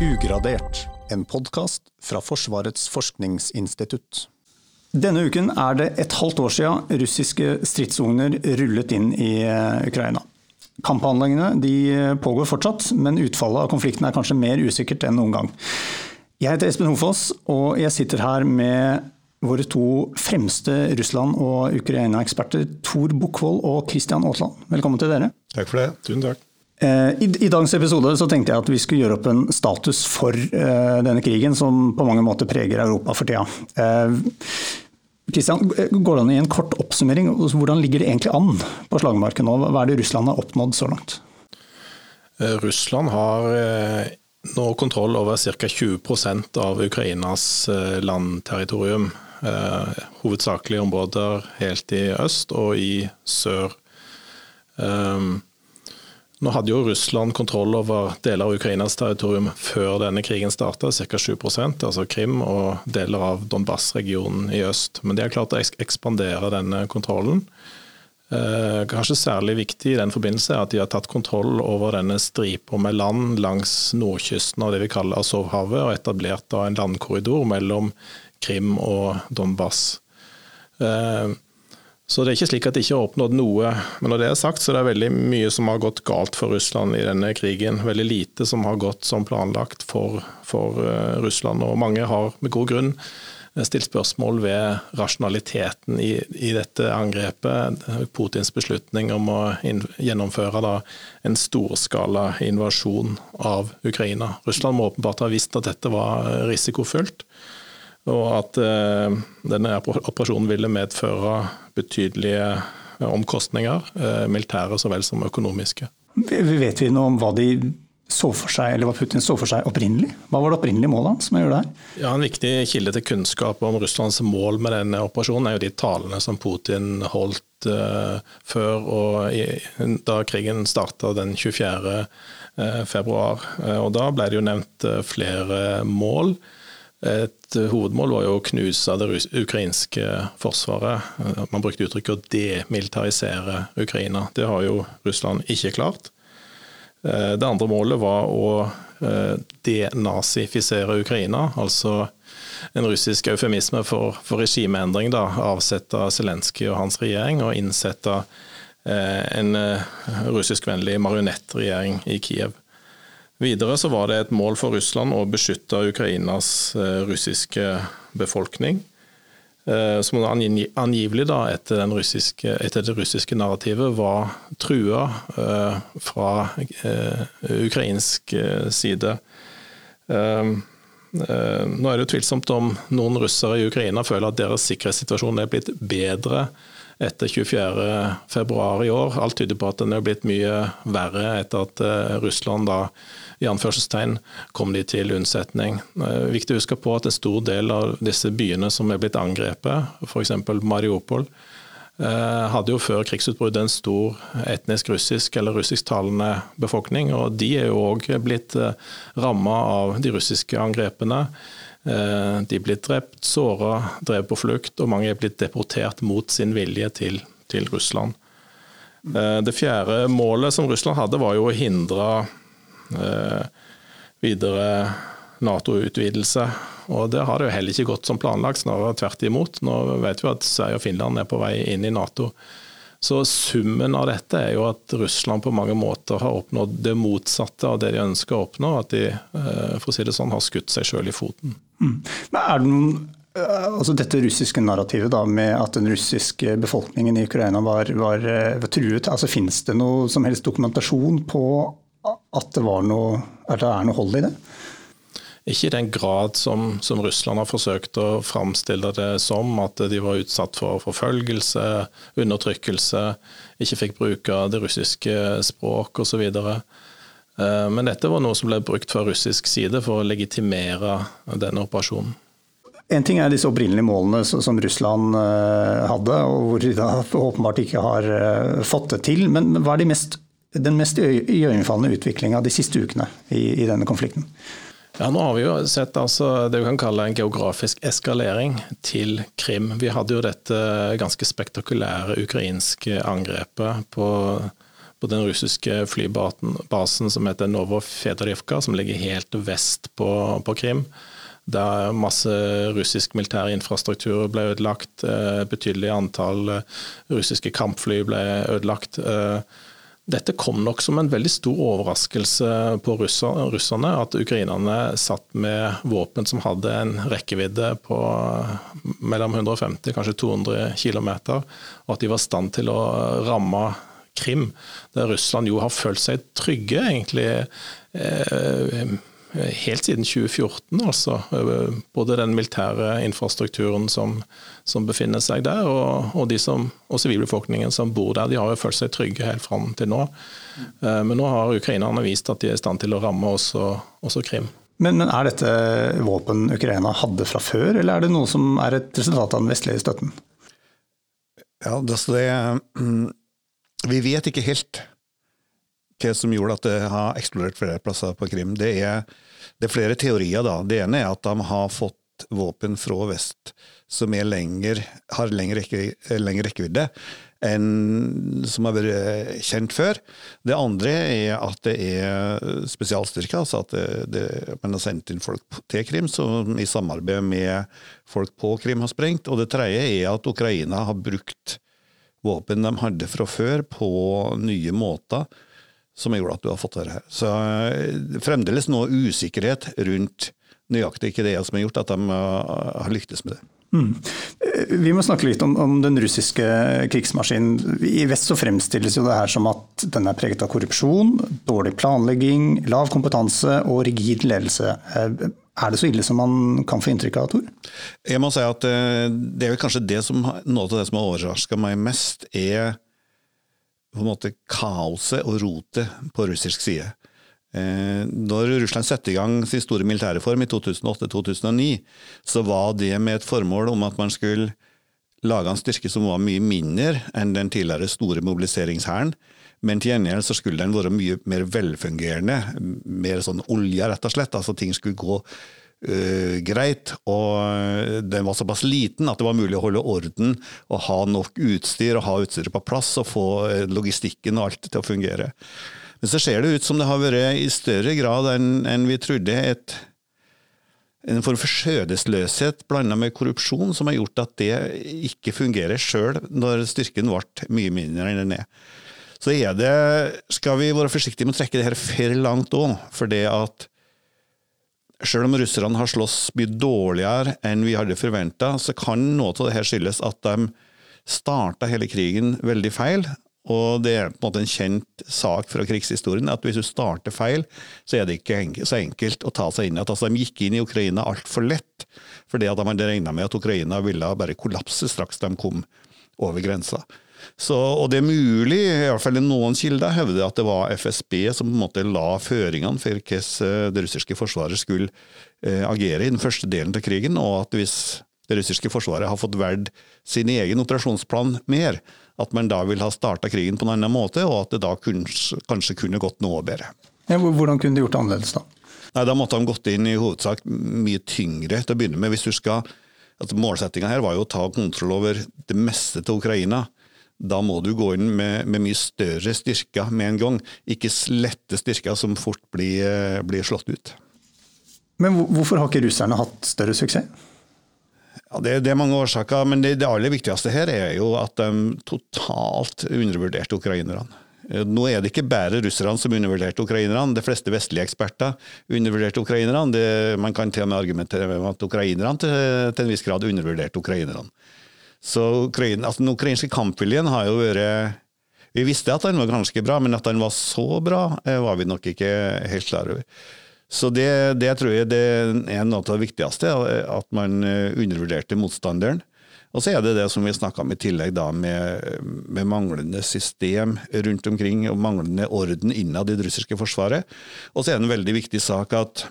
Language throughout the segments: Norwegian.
Ugradert, en podkast fra Forsvarets forskningsinstitutt. Denne uken er det et halvt år siden russiske stridsvogner rullet inn i eh, Ukraina. Kamphandlingene pågår fortsatt, men utfallet av konflikten er kanskje mer usikkert enn noen gang. Jeg heter Espen Hofoss, og jeg sitter her med våre to fremste Russland- og Ukraina-eksperter, Tor Bukkvold og Christian Aasland. Velkommen til dere. Takk for det. Tusen takk. Eh, I, I, dagens episode så tenkte jeg at vi skulle gjøre opp en status for uh, denne krigen, som på mange måter preger Europa for tida. Uh, Kristian, går det an i en kort oppsummering? Hvordan ligger det egentlig an på slagmarken nå? Hva er det Russland har oppnådd så langt? Russland har nå kontroll over ca. 20% av Ukrainas landterritorium. Hovedsakelig områder helt i øst og i sør. Um, nå hadde jo Russland kontroll over deler av Ukrainas territorium før denne krigen starta, ca. 7% altså Krim og deler av Donbas-regionen i øst. Men de har klart å ekspandere denne kontrollen. Eh, kanskje særlig viktig i den forbindelse er at de har tatt kontroll over denne stripa med land langs nordkysten av det vi kaller Azovhavet, og etablert da en landkorridor mellom Krim og Donbas. Eh, så det er ikke slik at de ikke har oppnådd noe. Men når det er sagt, så er det veldig mye som har gått galt for Russland i denne krigen. Veldig lite som har gått som planlagt for, for uh, Russland. Og mange har med god grunn eh, stilt spørsmål ved rasjonaliteten i, i dette angrepet. Putins beslutning om å gjennomføre da, en storskala invasjon av Ukraina. Russland må åpenbart ha visst at dette var risikofullt og at eh, denne operasjonen ville medføre betydelige eh, omkostninger, eh, militære så vel som økonomiske. Vet vi noe om hva de så for seg, eller hva Putin så for seg opprinnelig? Hva var det opprinnelige målet hans med å gjøre det her? Ja, En viktig kilde til kunnskap om Russlands mål med denne operasjonen er jo de talene som Putin holdt uh, før og i, da krigen starta den 24. februar. Uh, og Da ble det jo nevnt uh, flere mål. Et hovedmål var jo å knuse det ukrainske forsvaret. Man brukte uttrykket å demilitarisere Ukraina. Det har jo Russland ikke klart. Eh, det andre målet var å eh, denazifisere Ukraina, altså en russisk eufemisme for, for regimeendring. da, Avsette Zelenskyj og hans regjering og innsette eh, en russiskvennlig marionettregjering i Kiev. Videre så var det et mål for Russland å beskytte Ukrainas eh, russiske befolkning. Eh, som angivelig, da, etter, russiske, etter, det russiske narrativet, var trua eh, fra ukrainsk side. Nå er det jo tvilsomt om noen russere i Ukraina føler at deres sikkerhetssituasjon er blitt bedre etter 24.2 i år. Alt tyder på at den er blitt mye verre etter at Russland da i anførselstegn kom de til unnsetning. Viktig å huske på at en stor del av disse byene som er blitt angrepet, f.eks. Mariupol, eh, hadde jo før krigsutbruddet en stor etnisk russisk eller russisktalende befolkning. og De er jo òg blitt eh, ramma av de russiske angrepene. Eh, de er blitt drept, såra, drevet på flukt, og mange er blitt deportert mot sin vilje til, til Russland. Det fjerde målet som Russland hadde, var jo å hindre Eh, videre Nato-utvidelse. Og Der har det jo heller ikke gått som planlagt, snarere tvert imot. Nå vet vi at Sverige og Finland er på vei inn i Nato. Så summen av dette er jo at Russland på mange måter har oppnådd det motsatte av det de ønsker å oppnå. At de eh, for å si det sånn, har skutt seg sjøl i foten. Mm. Men er det noen eh, altså Dette russiske narrativet da, med at den russiske befolkningen i Ukraina var, var, var truet, altså finnes det noe som helst dokumentasjon på at det, noe, at det er noe hold i det? Ikke i den grad som, som, Russland har forsøkt å framstille det som, at de var utsatt for forfølgelse, undertrykkelse, ikke fikk bruke det russiske språk osv. Eh, men dette var noe som ble brukt fra russisk side for å legitimere denne operasjonen. En ting er disse opprinnelige målene som Russland eh, hadde, og hvor de da åpenbart ikke har eh, fått det til. Men hva er de mest den mest iøynefallende utviklinga de siste ukene i, i, denne konflikten? Ja, Nå har vi jo sett altså, det vi kan kalle en geografisk eskalering til Krim. Vi hadde jo dette ganske spektakulære ukrainske angrepet på, på den russiske flybasen som heter Novofedorivka, som ligger helt vest på, på Krim. Der masse russisk militær infrastruktur ble ødelagt. Betydelig antall russiske kampfly ble ødelagt. Dette kom nok som en veldig stor overraskelse på russerne, at ukrainerne satt med våpen som hadde en rekkevidde på mellom 150 kanskje 200 km, og at de var i stand til å ramme Krim, der Russland jo har følt seg trygge, egentlig. Eh, helt siden 2014, altså. Både den militære infrastrukturen som, som befinner seg der, og, og, de som, og sivilbefolkningen som bor der. De har jo følt seg trygge helt fram til nå. Eh, men nå har ukrainerne vist at de er i stand til å ramme også, også Krim. Men, men, er dette våpen Ukraina hadde fra før, eller er det noe som er et resultat av den vestlige støtten? Ja, det, Vi vet ikke helt som gjorde at det har eksplodert flere plasser på Krim. Det er, det er flere teorier. da. Det ene er at de har fått våpen fra vest som lenger, har lengre, rekke, lengre rekkevidde enn som har vært kjent før. Det andre er at det er spesialstyrker, altså at det, det, man har sendt inn folk til Krim som i samarbeid med folk på Krim har sprengt. Og det tredje er at Ukraina har brukt våpen de hadde fra før, på nye måter som gjorde at du har fått det her. Så eh, fremdeles noe usikkerhet rundt nøyaktig ikke det som har gjort at de eh, har lyktes med det. Mm. Eh, vi må snakke litt om, om, den russiske krigsmaskinen. I vest så fremstilles jo det her som at den er preget av korrupsjon, dårlig planlegging, lav kompetanse og rigid ledelse. Er det så ille som man kan få inntrykk av, Tor? Jeg må si at det er kanskje det som, noe av det som har overraska meg mest, er på en måte kaoset og rotet på russisk side. Eh, når Russland satte i gang sin store militærreform i 2008-2009, så var det med et formål om at man skulle lage en styrke som var mye mindre enn den tidligere store mobiliseringshæren. Men til gjengjeld så skulle den være mye mer velfungerende, mer sånn olje, rett og slett. Altså ting skulle gå uh, greit. Og den var såpass liten at det var mulig å holde orden og ha nok utstyr og ha utstyret på plass og få eh, logistikken og alt til å fungere. Men så ser det ut som det har vært i større grad enn, en vi trodde et, en form for skjødesløshet blanda med korrupsjon som har gjort at det ikke fungerer sjøl når styrken ble mye mindre enn den er. Så er det, skal vi være forsiktige med å trekke det her for langt òg, for det at selv om russerne har slåss mye dårligere enn vi hadde forventa, så kan noe av det her skyldes at de starta hele krigen veldig feil. Og det er på en måte en kjent sak fra krigshistorien at hvis du starter feil, så er det ikke så enkelt å ta seg inn igjen. altså, de gikk inn i Ukraina altfor lett. Fordi at de hadde regna med at Ukraina ville bare kollapse straks de kom over grensa. Så, og det er mulig, i hvert fall noen kilder hevder at det var FSB som på en måte la føringene for hvordan eh, det russiske forsvaret skulle eh, agere i den første delen av krigen, og at hvis det russiske forsvaret har fått valgt sin egen operasjonsplan mer, at man da vil ha starta krigen på en annen måte, og at det da kanskje, kanskje kunne gått noe bedre. Ja, hvordan kunne de gjort det annerledes da? Nei, Da måtte de gått inn i hovedsak mye tyngre til å begynne med. hvis du skal altså Målsettinga her var jo å ta kontroll over det meste til Ukraina da må du gå inn med, med, mye større styrker med en gang, ikke slette styrker som fort blir, eh, blir slått ut. Men hvorfor har ikke russerne hatt større suksess? Ja, det, det, er mange årsaker, men det, det, aller viktigste her er jo at de totalt undervurderte ukrainerne. Eh, nå er det ikke bare russerne som undervurderte ukrainerne, de fleste vestlige eksperter undervurderte ukrainerne. man kan til og med argumentere med at ukrainerne til, til en viss grad undervurderte ukrainerne. Så Ukraina, altså, den ukrainske kampviljen har jo vært Vi visste at den var ganske bra, men at den var så bra, eh, var vi nok ikke helt klar over. Så det, det tror jeg det er noe av det viktigste, at man eh, undervurderte motstanderen. Og så er det det som vi snakka om i tillegg, da, med, med, manglende system rundt omkring, og manglende orden innad i det russiske forsvaret. Og så er det en veldig viktig sak at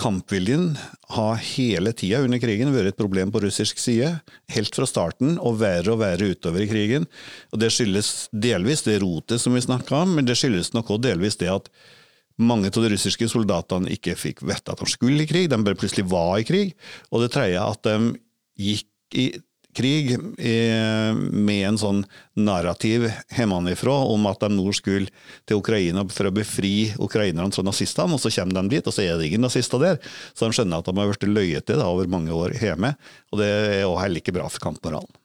Kampviljen har hele tida under krigen vært et problem på russisk side, helt fra starten og verre og verre utover i krigen. Og Det skyldes delvis det rotet som vi snakka om, men det skyldes nok også delvis det at mange av de russiske soldatene ikke fikk vite at de skulle i krig, de bare plutselig var i krig. Og det tredje at de gikk i krig med en sånn narrativ hjemmefra om at de nå skulle til Ukraina for å befri ukrainerne fra nazistene, og så kommer de dit, og så er det ingen nazister der. Så de skjønner at de har blitt løyet til over mange år hjemme, og det er også heller ikke bra for kampmoralen.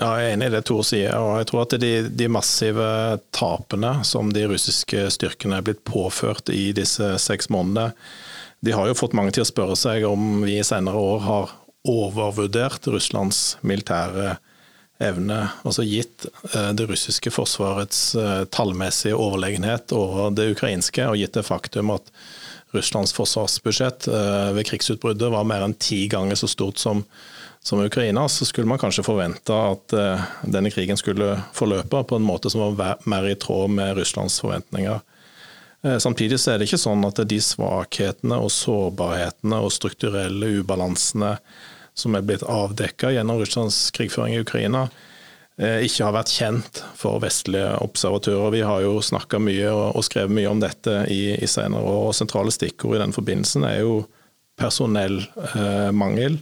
Ja, jeg er enig i det Tor sier. og jeg tror at de, de, massive tapene som de russiske styrkene er blitt påført i disse seks månedene, de har jo fått mange til å spørre seg om vi i senere år har overvurdert Russlands militære evne. Altså gitt eh, det russiske forsvarets eh, tallmessige overlegenhet over det ukrainske, og gitt det faktum at Russlands forsvarsbudsjett eh, ved krigsutbruddet var mer enn ti ganger så stort som som Ukraina, så skulle man kanskje forvente at denne krigen skulle forløpe på en måte som var mer i tråd med Russlands forventninger. Uh, samtidig så er det ikke sånn at de svakhetene og sårbarhetene og strukturelle ubalansene som er blitt avdekka gjennom Russlands krigføring i Ukraina, uh, ikke har vært kjent for vestlige observatører. Vi har jo snakka mye og, skrevet mye om dette i, i senere år, og sentrale stikkord i den forbindelsen er jo personellmangel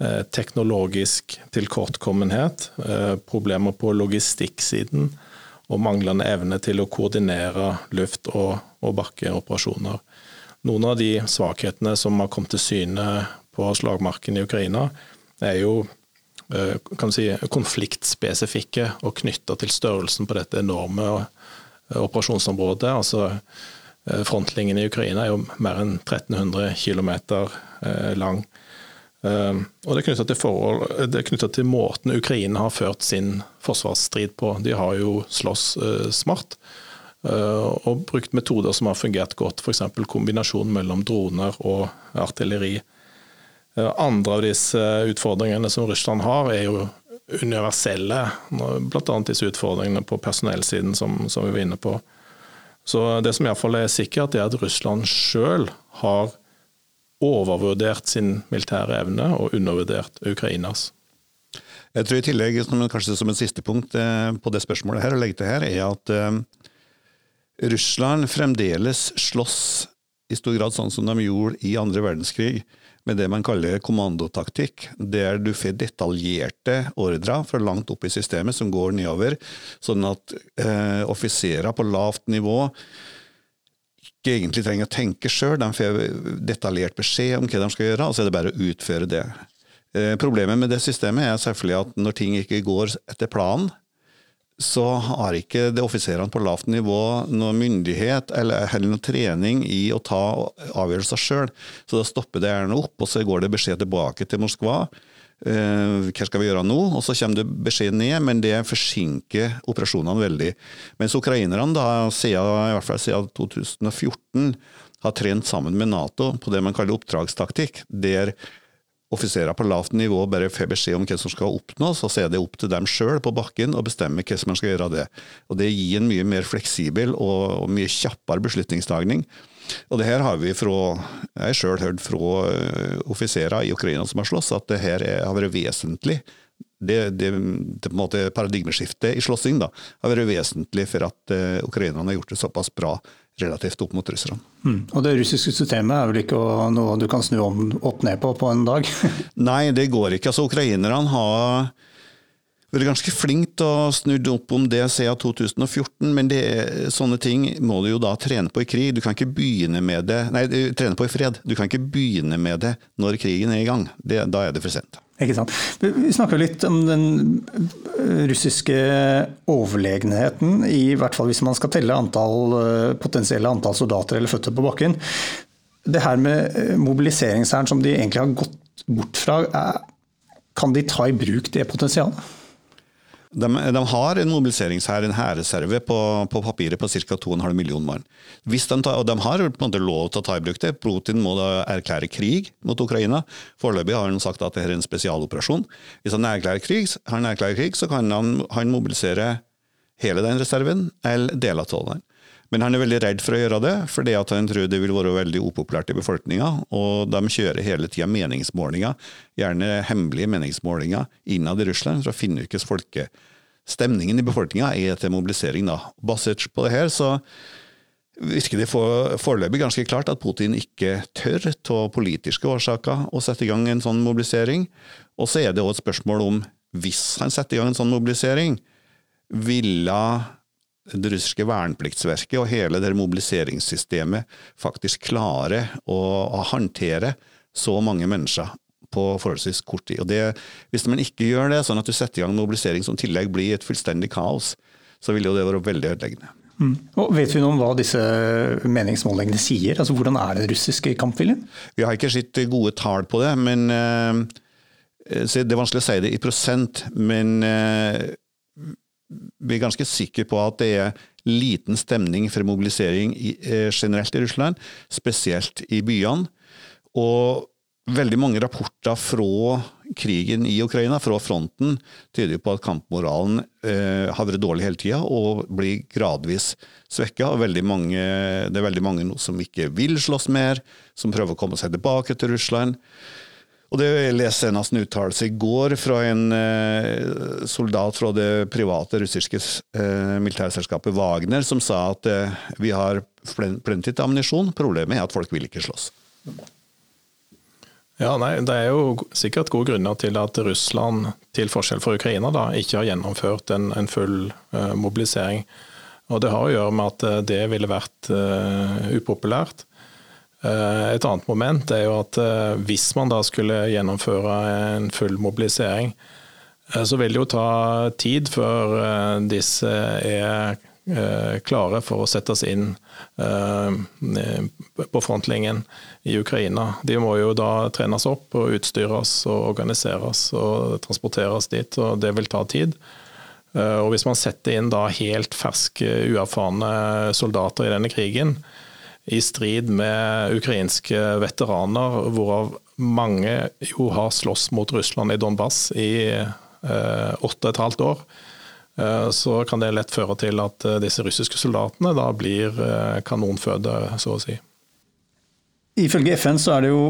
Eh, teknologisk tilkortkommenhet, eh, problemer på logistikksiden og manglende evne til å koordinere luft- og, og bakkeoperasjoner. Noen av de svakhetene som har kommet til syne på slagmarken i Ukraina, er jo eh, si, konfliktspesifikke og knytta til størrelsen på dette enorme operasjonsområdet. Altså, frontlinjen i Ukraina er jo mer enn 1300 km lang. Ehm, og det er knytta til, til, måten Ukraina har ført sin forsvarsstrid på. De har jo slåss uh, smart uh, og brukt metoder som har fungert godt, f.eks. kombinasjonen mellom droner og artilleri. Uh, andre av disse utfordringene som Russland har, er jo universelle, bl.a. disse utfordringene på personellsiden som, som vi var inne på. Så det som iallfall er sikkert, er at Russland sjøl har overvurdert sin militære evne og undervurdert Ukrainas. Jeg tror i tillegg, kanskje som en siste punkt eh, på det spørsmålet her, å legge til her, er at uh, Russland fremdeles slåss i stor grad sånn som de gjorde i andre verdenskrig, med det man kaller kommandotaktikk, der du får detaljerte ordrer fra langt opp i systemet som går nedover, sånn at eh, offiserer på lavt nivå ikke egentlig trenger å tenke sjøl. De får detaljert beskjed om hva de skal gjøre, og så er det bare å utføre det. Eh, problemet med det systemet er selvfølgelig at når ting ikke går etter planen, så har ikke det offiserene på lavt nivå noe myndighet eller, eller noe trening i å ta avgjørelser sjøl. Så da stopper det gjerne opp, og så går det beskjed tilbake til Moskva hva skal vi gjøre nå? Og så kommer det beskjed ned, men det forsinker operasjonene veldig. Mens ukrainerne da, siden, i hvert fall siden 2014 har trent sammen med Nato på det man kaller oppdragstaktikk, der offiserer på lavt nivå bare får beskjed om hva som skal oppnås, og så er det opp til dem sjøl på bakken å bestemme som man skal gjøre av det. Og Det gir en mye mer fleksibel og mye kjappere beslutningstagning. Og det her har vi fra, jeg sjøl hørt fra eh, offiserer i Ukraina som har slåss, at det her har vært vesentlig. Det, det, det måte, paradigmeskiftet i slåssing da, har vært vesentlig for at uh, ukrainerne har gjort det såpass bra relativt opp mot russerne. Mm. Og Det russiske systemet er vel ikke noe du kan snu om, opp ned på på en dag? Nei, det går ikke. Altså, Ukrainerne har vært ganske flink til å snu opp om det siden 2014, men det, sånne ting må du jo da trene på i krig. Du kan ikke begynne med det Nei, trene på i fred. Du kan ikke begynne med det når krigen er i gang. Det, da er det for sent. Ikke sant. Vi snakker litt om den russiske overlegenheten, i hvert fall hvis man skal telle antall, potensielle antall soldater eller føtter på bakken. Det her med mobiliseringshæren som de egentlig har gått bort fra, kan de ta i bruk det potensialet? De, de, har en mobiliseringshær, en hærreserve, på, på, papiret på ca. 2,5 millioner mann. De, tar, og de har på en måte lov til å ta i bruk det. Putin må da erklære krig mot Ukraina. Foreløpig har han sagt at det er en spesialoperasjon. Hvis han erklærer krig, han erklærer krig så kan han, han mobilisere hele den reserven, eller deler av den. Men han er veldig redd for å gjøre det, fordi han tror det vil være veldig upopulært i befolkninga. Og de kjører hele tida meningsmålinger, gjerne hemmelige meningsmålinger, innad i Russland for å finne ut hvordan folkestemningen i befolkninga er til mobilisering. da. Basert på det her så virker det foreløpig ganske klart at Putin ikke tør av politiske årsaker å sette i gang en sånn mobilisering. Og så er det òg et spørsmål om, hvis han setter i gang en sånn mobilisering, ville det russiske vernepliktsverket og hele det mobiliseringssystemet faktisk klare å, å håndtere så mange mennesker på forholdsvis kort tid. Og det, Hvis man ikke gjør det, sånn at du setter i gang mobilisering som tillegg blir et fullstendig kaos, så vil jo det være veldig ødeleggende. Mm. Og vet vi noe om hva disse meningsmålingene sier? Altså Hvordan er den russiske kampviljen? Vi har ikke sett gode tall på det, men uh, det er vanskelig å si det i prosent. Men er ganske sikre på at det er liten stemning for mobilisering uh, generelt i Russland, spesielt i byene. Og veldig mange rapporter fra krigen i Ukraina, fra fronten, tyder på at kampmoralen eh, har vært dårlig hele tida og blir gradvis svekka. Det er veldig mange som ikke vil slåss mer, som prøver å komme seg tilbake til Russland. Og det Jeg leste senest en uttalelse i går fra en eh, soldat fra det private russiske eh, militærselskapet Wagner, som sa at eh, vi har plenty av ammunisjon, problemet er at folk vil ikke slåss. Ja, nei, Det er jo sikkert gode grunner til at Russland, til forskjell fra Ukraina, da, ikke har gjennomført en, en full uh, mobilisering. Og Det har å gjøre med at uh, det ville vært uh, upopulært. Et annet moment er jo at hvis man da skulle gjennomføre en full mobilisering, så vil det jo ta tid før disse er Eh, klare for å settes inn eh, på frontlinjen i Ukraina. De må jo da trenes opp og utstyres og organiseres og transporteres dit, og det vil ta tid. Eh, og Hvis man setter inn da helt ferske, uerfarne soldater i denne krigen, i strid med ukrainske veteraner, hvorav mange jo har slåss mot Russland i Donbass i åtte og et halvt år, Eh, så kan det lett føre til at eh, disse russiske soldatene da blir eh, kanonføde, så å si. Ifølge FN så er det jo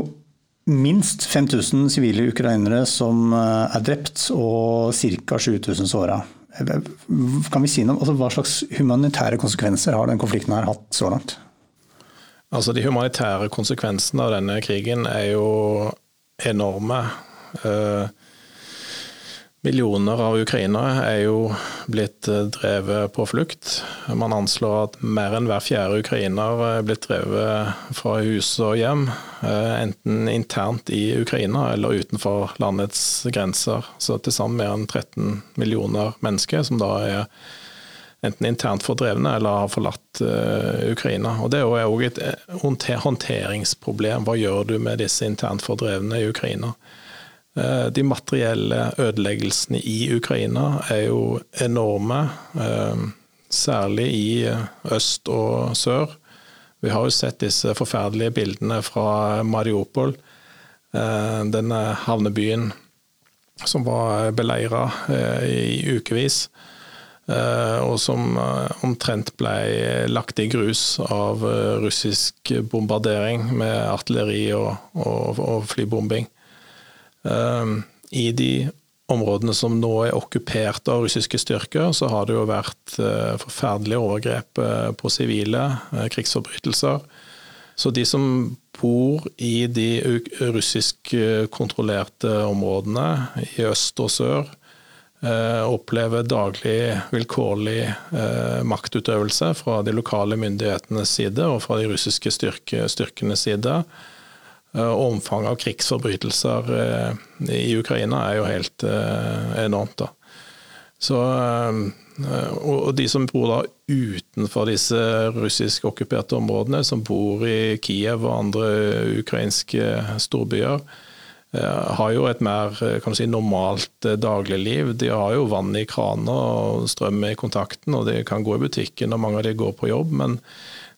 minst 5000 sivile ukrainere som er drept, og ca. 7000 såra. Kan vi si noe, altså Hva slags humanitære konsekvenser har den konflikten her hatt så langt? Altså De humanitære konsekvensene av denne krigen er jo enorme. Millioner av ukrainere er jo blitt eh, drevet på flukt. Man anslår at mer enn hver fjerde ukrainer er blitt drevet fra hus og hjem, eh, enten internt i Ukraina eller utenfor landets grenser. Så til sammen mer enn 13 millioner mennesker som da er enten internt fordrevne eller har forlatt uh, Ukraina. Og Det er òg et håndteringsproblem. Hva gjør du med disse internt fordrevne i Ukraina? Uh, de materielle ødeleggelsene i Ukraina er jo enorme, uh, særlig i øst og sør. Vi har jo sett disse forferdelige bildene fra Mariupol, eh, denne havnebyen som var beleira i ukevis. Og som omtrent ble lagt i grus av russisk bombardering med artilleri og, og, og flybombing. I de områdene som nå er okkupert av russiske styrker, så har det jo vært eh, forferdelige overgrep eh, på sivile, eh, krigsforbrytelser. Så de som bor i de russisk-kontrollerte områdene i øst og sør, opplever daglig vilkårlig maktutøvelse fra de lokale myndighetenes side og fra de russiske styrke, styrkenes side. Eh, omfanget av krigsforbrytelser eh, i Ukraina er jo helt eh, enormt. da. Så, og de som bor da utenfor disse russisk okkuperte områdene, som bor i Kiev og andre ukrainske storbyer, har jo et mer si, normalt dagligliv. De har jo vann i kraner og strøm i kontakten, og de kan gå i butikken, og mange av de går på jobb. men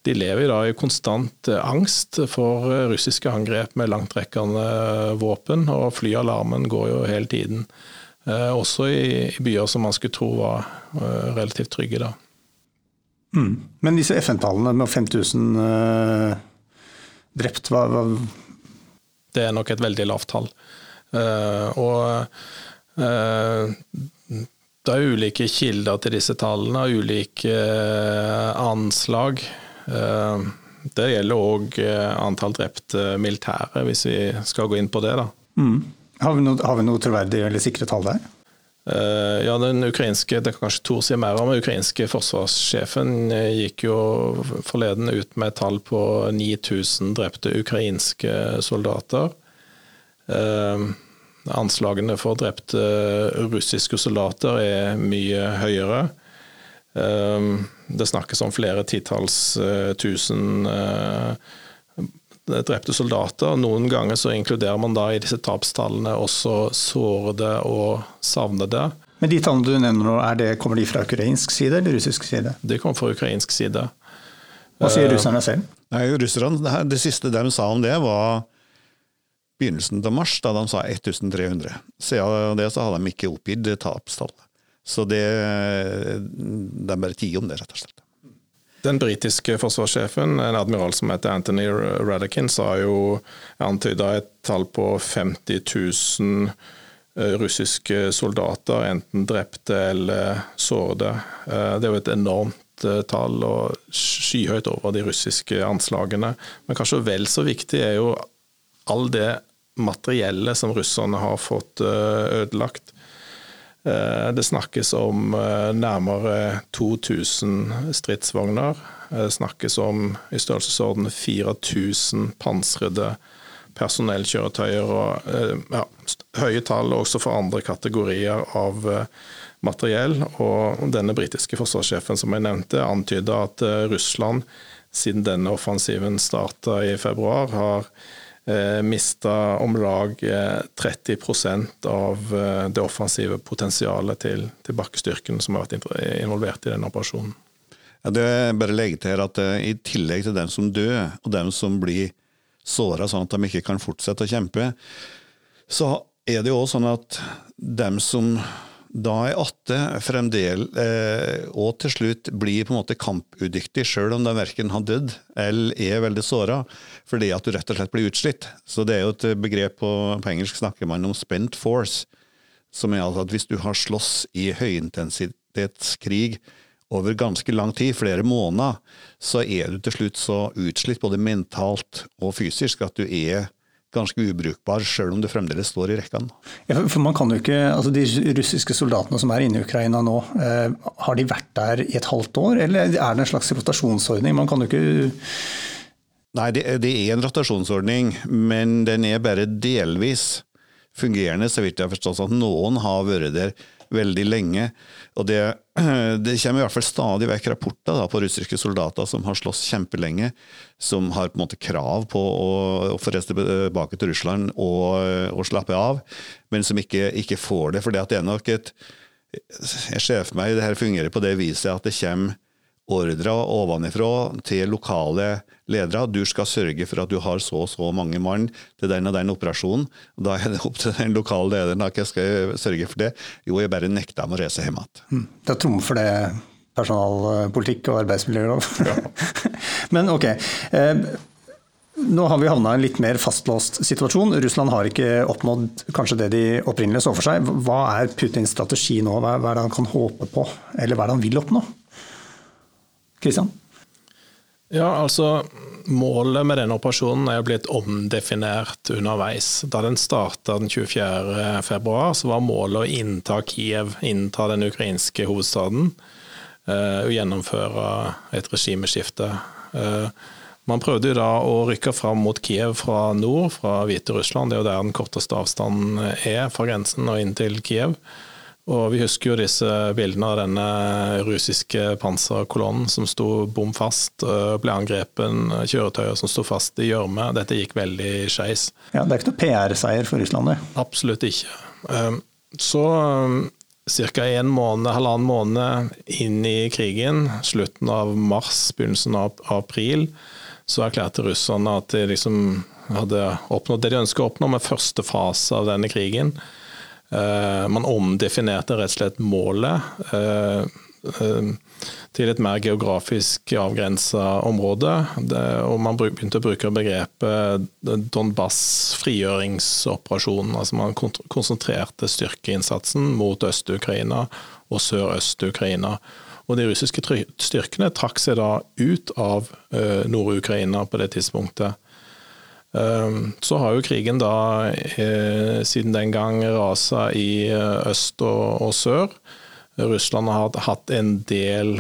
de lever da i konstant eh, angst for eh, russiske angrep med langtrekkende eh, våpen, og flyalarmen går jo hele tiden. Også i byer som man skulle tro var relativt trygge. da. Mm. Men disse FN-tallene med 5000 uh, drept, hva, hva, Det er nok et veldig lavt tall. Uh, og uh, det er ulike kilder til disse tallene, ulike anslag. Det gjelder òg antall drepte militære, hvis vi skal gå inn på det. da. Mm. Har vi noe, har vi noe troverdig eller sikre tall der? Eh, ja, den ukrainske, det kan kanskje Tor si mer om, den ukrainske forsvarssjefen eh, gikk jo forleden ut med et tall på 9000 drepte ukrainske soldater. Eh, anslagene for drepte russiske soldater er mye høyere. Det snakkes om flere titalls tusen drepte soldater. Noen ganger så inkluderer man da i disse tapstallene også sårede og savnede. Men de tallene du nevner nå, det, kommer de fra ukrainsk side eller russisk side? De kommer fra ukrainsk side. Hva sier eh, russerne selv? Nei, russerne, det, det, siste de sa om det, var begynnelsen av mars, da de sa 1300. Siden det så har de ikke oppgitt tapstall. Så det, de bare tier om det, rett og slett. Den britiske forsvarssjefen, en admiral som heter Anthony Radakin, sa jo antyda et tall på 50 000 eh, russiske soldater, enten drepte eller sårede. Eh, det er jo et enormt eh, tall og skyhøyt over de russiske anslagene. Men kanskje vel så viktig er jo all det materiellet som russerne har fått ødelagt. Eh, det snakkes om eh, nærmere 2000 stridsvogner. Det snakkes om i størrelsesorden 4000 pansrede personellkjøretøyer og eh, ja, høye tall også for andre kategorier av materiell. Og denne britiske forsvarssjefen som jeg nevnte, antyda at Russland siden denne offensiven starta i februar, har eh, mista om lag 30 eh, av eh, det offensive potensialet til, til bakkestyrken som har vært involvert i den operasjonen. Ja, det er bare legge til at I tillegg til dem som dør, og dem som blir såra sånn at de ikke kan fortsette å kjempe, så er det jo også sånn at dem som da er atte fremdeles, eh, og til slutt blir på en måte kampudyktig, sjøl om de verken har dødd eller er veldig såra, fordi at du rett og slett blir utslitt. Så det er jo et begrep på, på engelsk snakker man om spent force, som er altså at hvis du har slåss i høyintensitetskrig over ganske lang tid, flere måneder, så er du til slutt så utslitt både mentalt og fysisk at du er ganske ubrukbar, sjøl om det fremdeles står i rekkene. Ja, for man kan jo ikke, altså De russiske soldatene som er inne i Ukraina nå, eh, har de vært der i et halvt år, eller er det en slags rotasjonsordning? Man kan jo ikke Nei, det, det er en rotasjonsordning, men den er bare delvis fungerende, så vidt jeg har forstått. At noen har vært der veldig lenge. Og det, det, kommer i hvert fall stadig vekk rapporter da, på russiske soldater som har slåss kjempelenge, som har på en måte krav på å, å få reise tilbake til Russland og, og slappe av, men som ikke, ikke får det. For det er nok et Jeg ser for meg det her fungerer på det viset at det kommer ordre ovenifra til lokale ledere. Du skal sørge for at du har så og så mange mann til den og den operasjonen. Da er det opp til den lokale lederen at jeg skal sørge for det. Jo, jeg bare nekter dem å reise hjem igjen. Mm. Det er for det personalpolitikk og arbeidsmiljølov. Ja. Men ok. Eh, nå har vi havna i en litt mer fastlåst situasjon. Russland har ikke oppnådd kanskje det de opprinnelig så for seg. Hva er Putins strategi nå? Hva er det han kan håpe på, eller hva er det han vil oppnå? Kristian? Ja, altså Målet med denne operasjonen er blitt omdefinert underveis. Da den starta den 24.2, så var målet å innta Kiev, innta den ukrainske hovedstaden. Eh, og gjennomføre et regimeskifte. Eh, man prøvde jo da å rykke fram mot Kiev fra nord, fra Hviterussland. Det er jo der den korteste avstanden er fra grensen og inn til Kiev. Og vi husker jo disse bildene av denne russiske panserkolonnen som sto bom fast, ble angrepen, kjøretøyer som sto fast i gjørme. Dette gikk veldig skeis. Ja, det er ikke noe PR-seier for Russland, det? Absolutt ikke. Ehm, så ehm, ca. en måned, halvannen måned inn i krigen, slutten av mars, begynnelsen av april, så erklærte russerne at de liksom hadde oppnådd det de ønsket å oppnå med første fase av denne krigen. Eh, man omdefinerte rett og slett målet eh, eh, til et mer geografisk avgrensa område. og man begynte å bruke begrepet Donbass frigjøringsoperasjon. Altså man konsentrerte styrkeinnsatsen mot Øst-Ukraina og Sør-Øst-Ukraina. Og de russiske styrkene trakk seg da ut av Nord-Ukraina på det tidspunktet. Um, så har jo krigen da uh, siden den gang rasa i uh, øst og, sør. Russland har hatt en del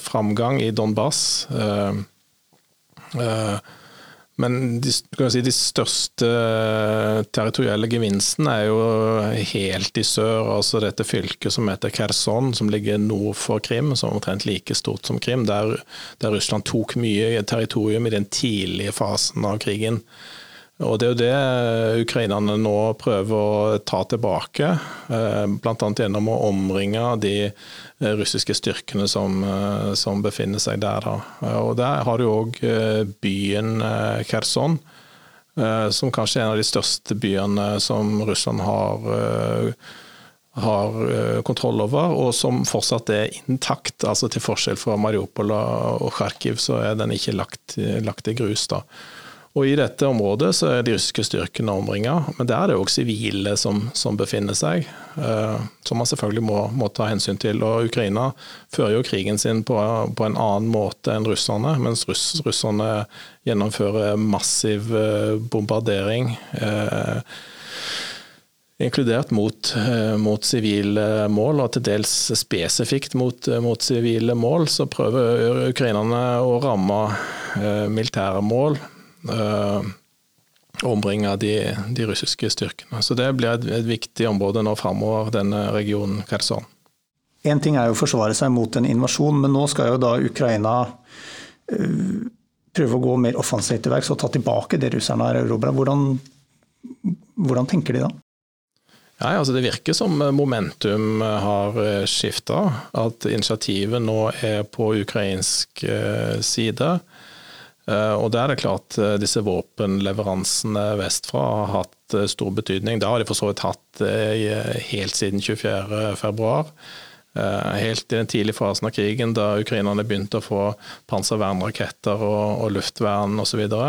framgang i Donbass. Uh, men de, si, de, største territorielle gevinstene er jo helt i sør. altså Dette fylket som heter Kherson, som ligger nord for Krim, som er omtrent like stort som Krim. Der, der Russland tok mye territorium i den tidlige fasen av krigen. Og Det er jo det ukrainerne nå prøver å ta tilbake, eh, bl.a. gjennom å omringe de eh, russiske styrkene som, eh, som befinner seg der. Og Der har du òg byen Kherson, som kanskje er en av de største byene som Russland har har kontroll over, og som fortsatt er intakt. altså Til forskjell fra Mariupol og Kharkiv, så er den ikke lagt, lagt i grus. da. Og I dette området så er de russiske styrkene omringa, men der er det òg sivile som, som, befinner seg, eh, som man selvfølgelig må, må, ta hensyn til. Og Ukraina fører jo krigen sin på, på en annen måte enn russerne, mens russ, russerne gjennomfører massiv eh, bombardering. Eh, inkludert mot, eh, mot sivile mål, og til dels spesifikt mot, mot sivile mål, så prøver ukrainerne å ramme eh, militære mål ombringe de, de, russiske styrkene. Så det blir et, et viktig område nå framover, denne regionen Kherson. Én ting er jo å forsvare seg mot en invasjon, men nå skal jo da Ukraina uh, prøve å gå mer offensivt til verks og ta tilbake det russerne har erobra. Hvordan, hvordan tenker de da? Ja, altså Det virker som momentum har skifta. At initiativet nå er på ukrainsk side. Eh, og der er det klart eh, disse våpenleveransene vestfra har hatt eh, stor betydning. Det har de for så vidt hatt helt siden 24.2. Helt i den tidlige fasen av krigen, da ukrainerne begynte å få panservernraketter og, og luftvern osv. Så,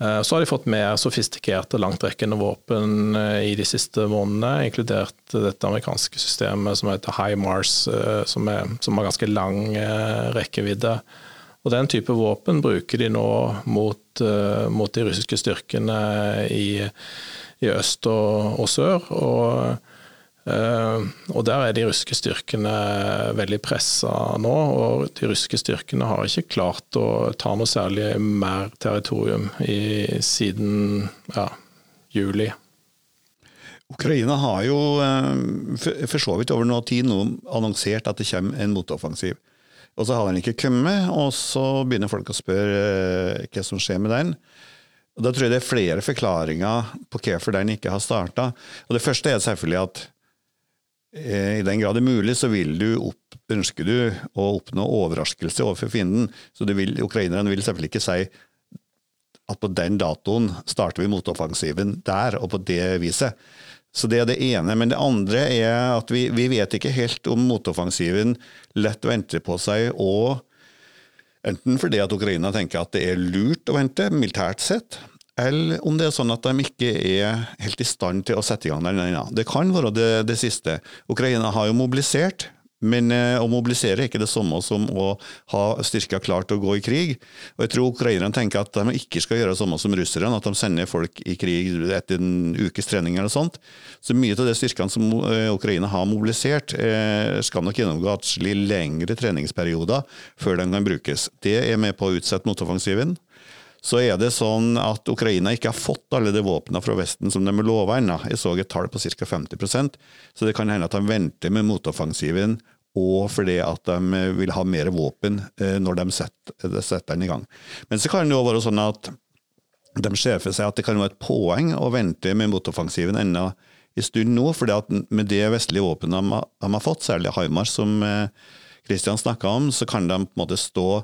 så har de fått mer sofistikerte langtrekkende våpen i de siste månedene, inkludert dette amerikanske systemet som heter HIMARS, som, er, som har ganske lang rekkevidde. Og Den type våpen bruker de nå mot, uh, mot de russiske styrkene i, i øst og, og sør. Og, uh, og, Der er de russiske styrkene veldig pressa nå. og De russiske styrkene har ikke klart å ta noe særlig mer territorium i, siden ja, juli. Ukraina har jo eh, for så vidt over noe tid nå annonsert at det kommer en motoffensiv. Og så har den ikke kommet, og så begynner folk å spørre eh, hva som skjer med den. Og Da tror jeg det er flere forklaringer på hvorfor den ikke har starta. Det første er selvfølgelig at eh, i den grad det er mulig, så vil du opp, ønsker du å oppnå overraskelse overfor fienden. Så vil, ukrainerne vil selvfølgelig ikke si at på den datoen starter vi motoffensiven der og på det viset. Så Det er det ene. Men det andre er at vi, vi vet ikke helt om motoffensiven lett venter på seg, og enten fordi at Ukraina tenker at det er lurt å vente, militært sett, eller om det er sånn at de ikke er helt i stand til å sette i gang den. Det kan være det, det siste. Ukraina har jo mobilisert men eh, å mobilisere er ikke det samme som å ha styrker klart til å gå i krig. Og Jeg tror ukrainerne tenker at de ikke skal gjøre det samme som russerne, at de sender folk i krig etter en ukes trening eller sånt. Så mye av de styrkene som eh, Ukraina har mobilisert, eh, skal nok gjennomgå atskillig lengre treningsperioder før de kan brukes. Det er med på å utsette motoffensiven så er det sånn at Ukraina ikke har fått alle de våpnene fra Vesten som de er lova ennå. Jeg så et tall på ca. 50% så det kan hende at de venter med motoffensiven og fordi at de vil ha mer våpen eh, når de setter, setter den i gang. Men så kan det jo være sånn at de ser for seg at det kan være et poeng å vente med motoffensiven ennå en stund nå, fordi at med det vestlige våpenet de har fått, særlig HIMARS som Kristian eh, snakka om, så kan de på en måte stå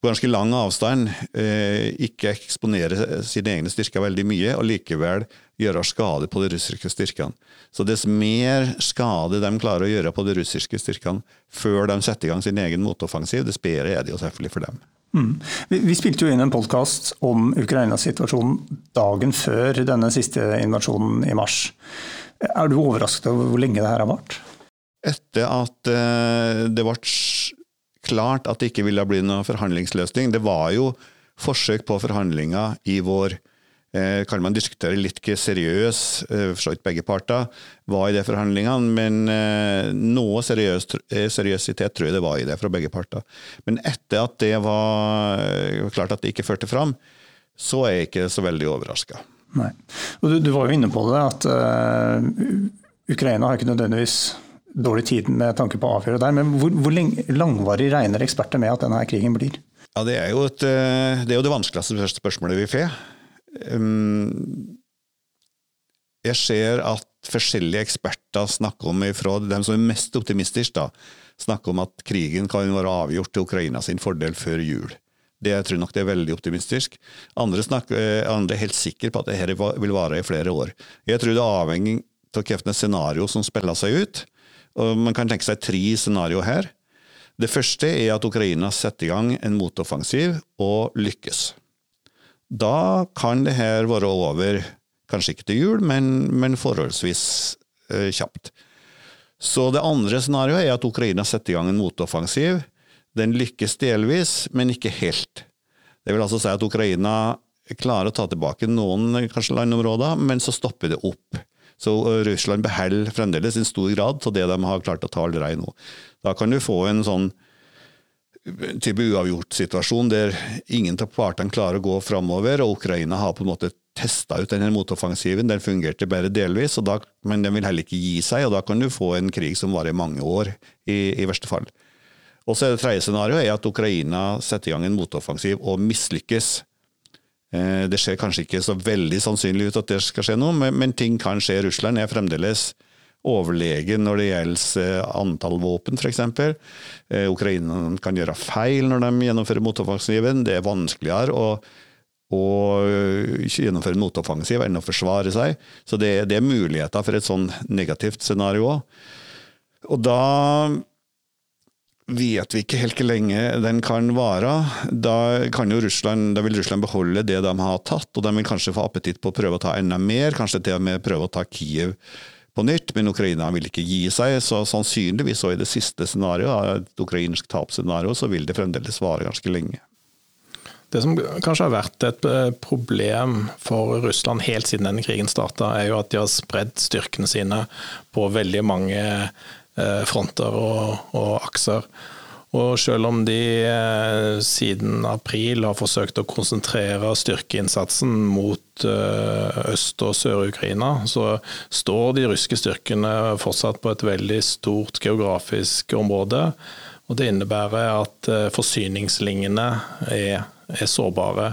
på ganske lang avstand, eh, ikke eksponere sine egne styrker veldig mye, og likevel gjøre skade på de russiske styrkene. Så dess mer skade de klarer å gjøre på de russiske styrkene før de setter i gang sin egen motoffensiv, dess bedre er det jo selvfølgelig for dem. Mm. Vi, vi, spilte jo inn en podkast om Ukrainas situasjon dagen før denne siste invasjonen i mars. Er du overrasket over hvor lenge det her har vart? etter at eh, det ble klart at det ikke ville bli noen forhandlingsløsning Det var jo forsøk på forhandlinger i vår. Eh, kan man diskutere litt ikke seriøs, eh, for så vidt begge parter var i de forhandlingene, men noe seriøs, seriøsitet tror jeg det var i det fra begge parter. Men etter at det var klart at det ikke førte fram, så er jeg ikke så veldig overraska. Du, du, var jo inne på det, at uh, Ukraina har ikke nødvendigvis dårlig tid med tanke på å avgjøre der. Men hvor, hvor langvarig regner eksperter med at denne krigen blir? Ja, Det er et, eh, det, er jo det vanskeligste spørsmålet vi får. Um, jeg ser at forskjellige eksperter snakker om, ifra dem som er mest optimistiske, da, snakker om at krigen kan være avgjort til Ukraina sin fordel før jul. Det jeg tror nok det er veldig optimistisk. Andre, snakker, eh, andre er helt sikre på at dette vil vare i flere år. Jeg tror det er avhengig av hvilket scenario som spiller seg ut. Man kan tenke seg tre scenarioer her. Det første er at Ukraina setter i gang en motoffensiv og lykkes. Da kan det her være over, kanskje ikke til jul, men, men forholdsvis eh, kjapt. Så det andre scenarioet er at Ukraina setter i gang en motoffensiv. Den lykkes delvis, men ikke helt. Det vil altså si at Ukraina klarer å ta tilbake noen kanskje landområder, men så stopper det opp. Så Russland beholder fremdeles i stor grad av det de har klart å ta allerede nå. Da kan du få en sånn type uavgjort situasjon der ingen av partene klarer å gå framover, og Ukraina har på en måte testa ut denne motoffensiven. Den fungerte bare delvis, da, men den vil heller ikke gi seg. og Da kan du få en krig som varer mange år, i, i verste fall. Og så er Det tredje scenarioet at Ukraina setter i gang en motoffensiv og mislykkes. Eh, det ser kanskje ikke så veldig sannsynlig ut at det skal skje noe, men ting kan skje. Russland er fremdeles overlegen når det gjelder eh, antall våpen, f.eks. Eh, Ukraina kan gjøre feil når de gjennomfører motoffensiven. Det er vanskeligere å, å gjennomføre en motoffensiv enn å forsvare seg. Så det, det er muligheter for et sånn negativt scenario òg. Og da vet vi ikke helt hvor lenge den kan vare. Da, kan Russland, da, vil Russland beholde det de har tatt, og de vil kanskje få appetitt på å prøve å ta enda mer. Kanskje til og med prøve å ta Kiev på nytt, men Ukraina vil ikke gi seg. Så sannsynligvis så i det siste scenarioet, et ukrainsk tapsscenario, så vil det fremdeles vare ganske lenge. Det som kanskje har vært et eh, problem for Russland helt siden denne krigen starta, er jo at de har spredd styrkene sine på veldig mange fronter og, og akser. Og selv om de eh, siden april har forsøkt å konsentrere styrkeinnsatsen mot eh, Øst- og Sør-Ukraina, så står de russiske styrkene fortsatt på et veldig stort geografisk område. Og det innebærer at forsyningslinjene er, er sårbare.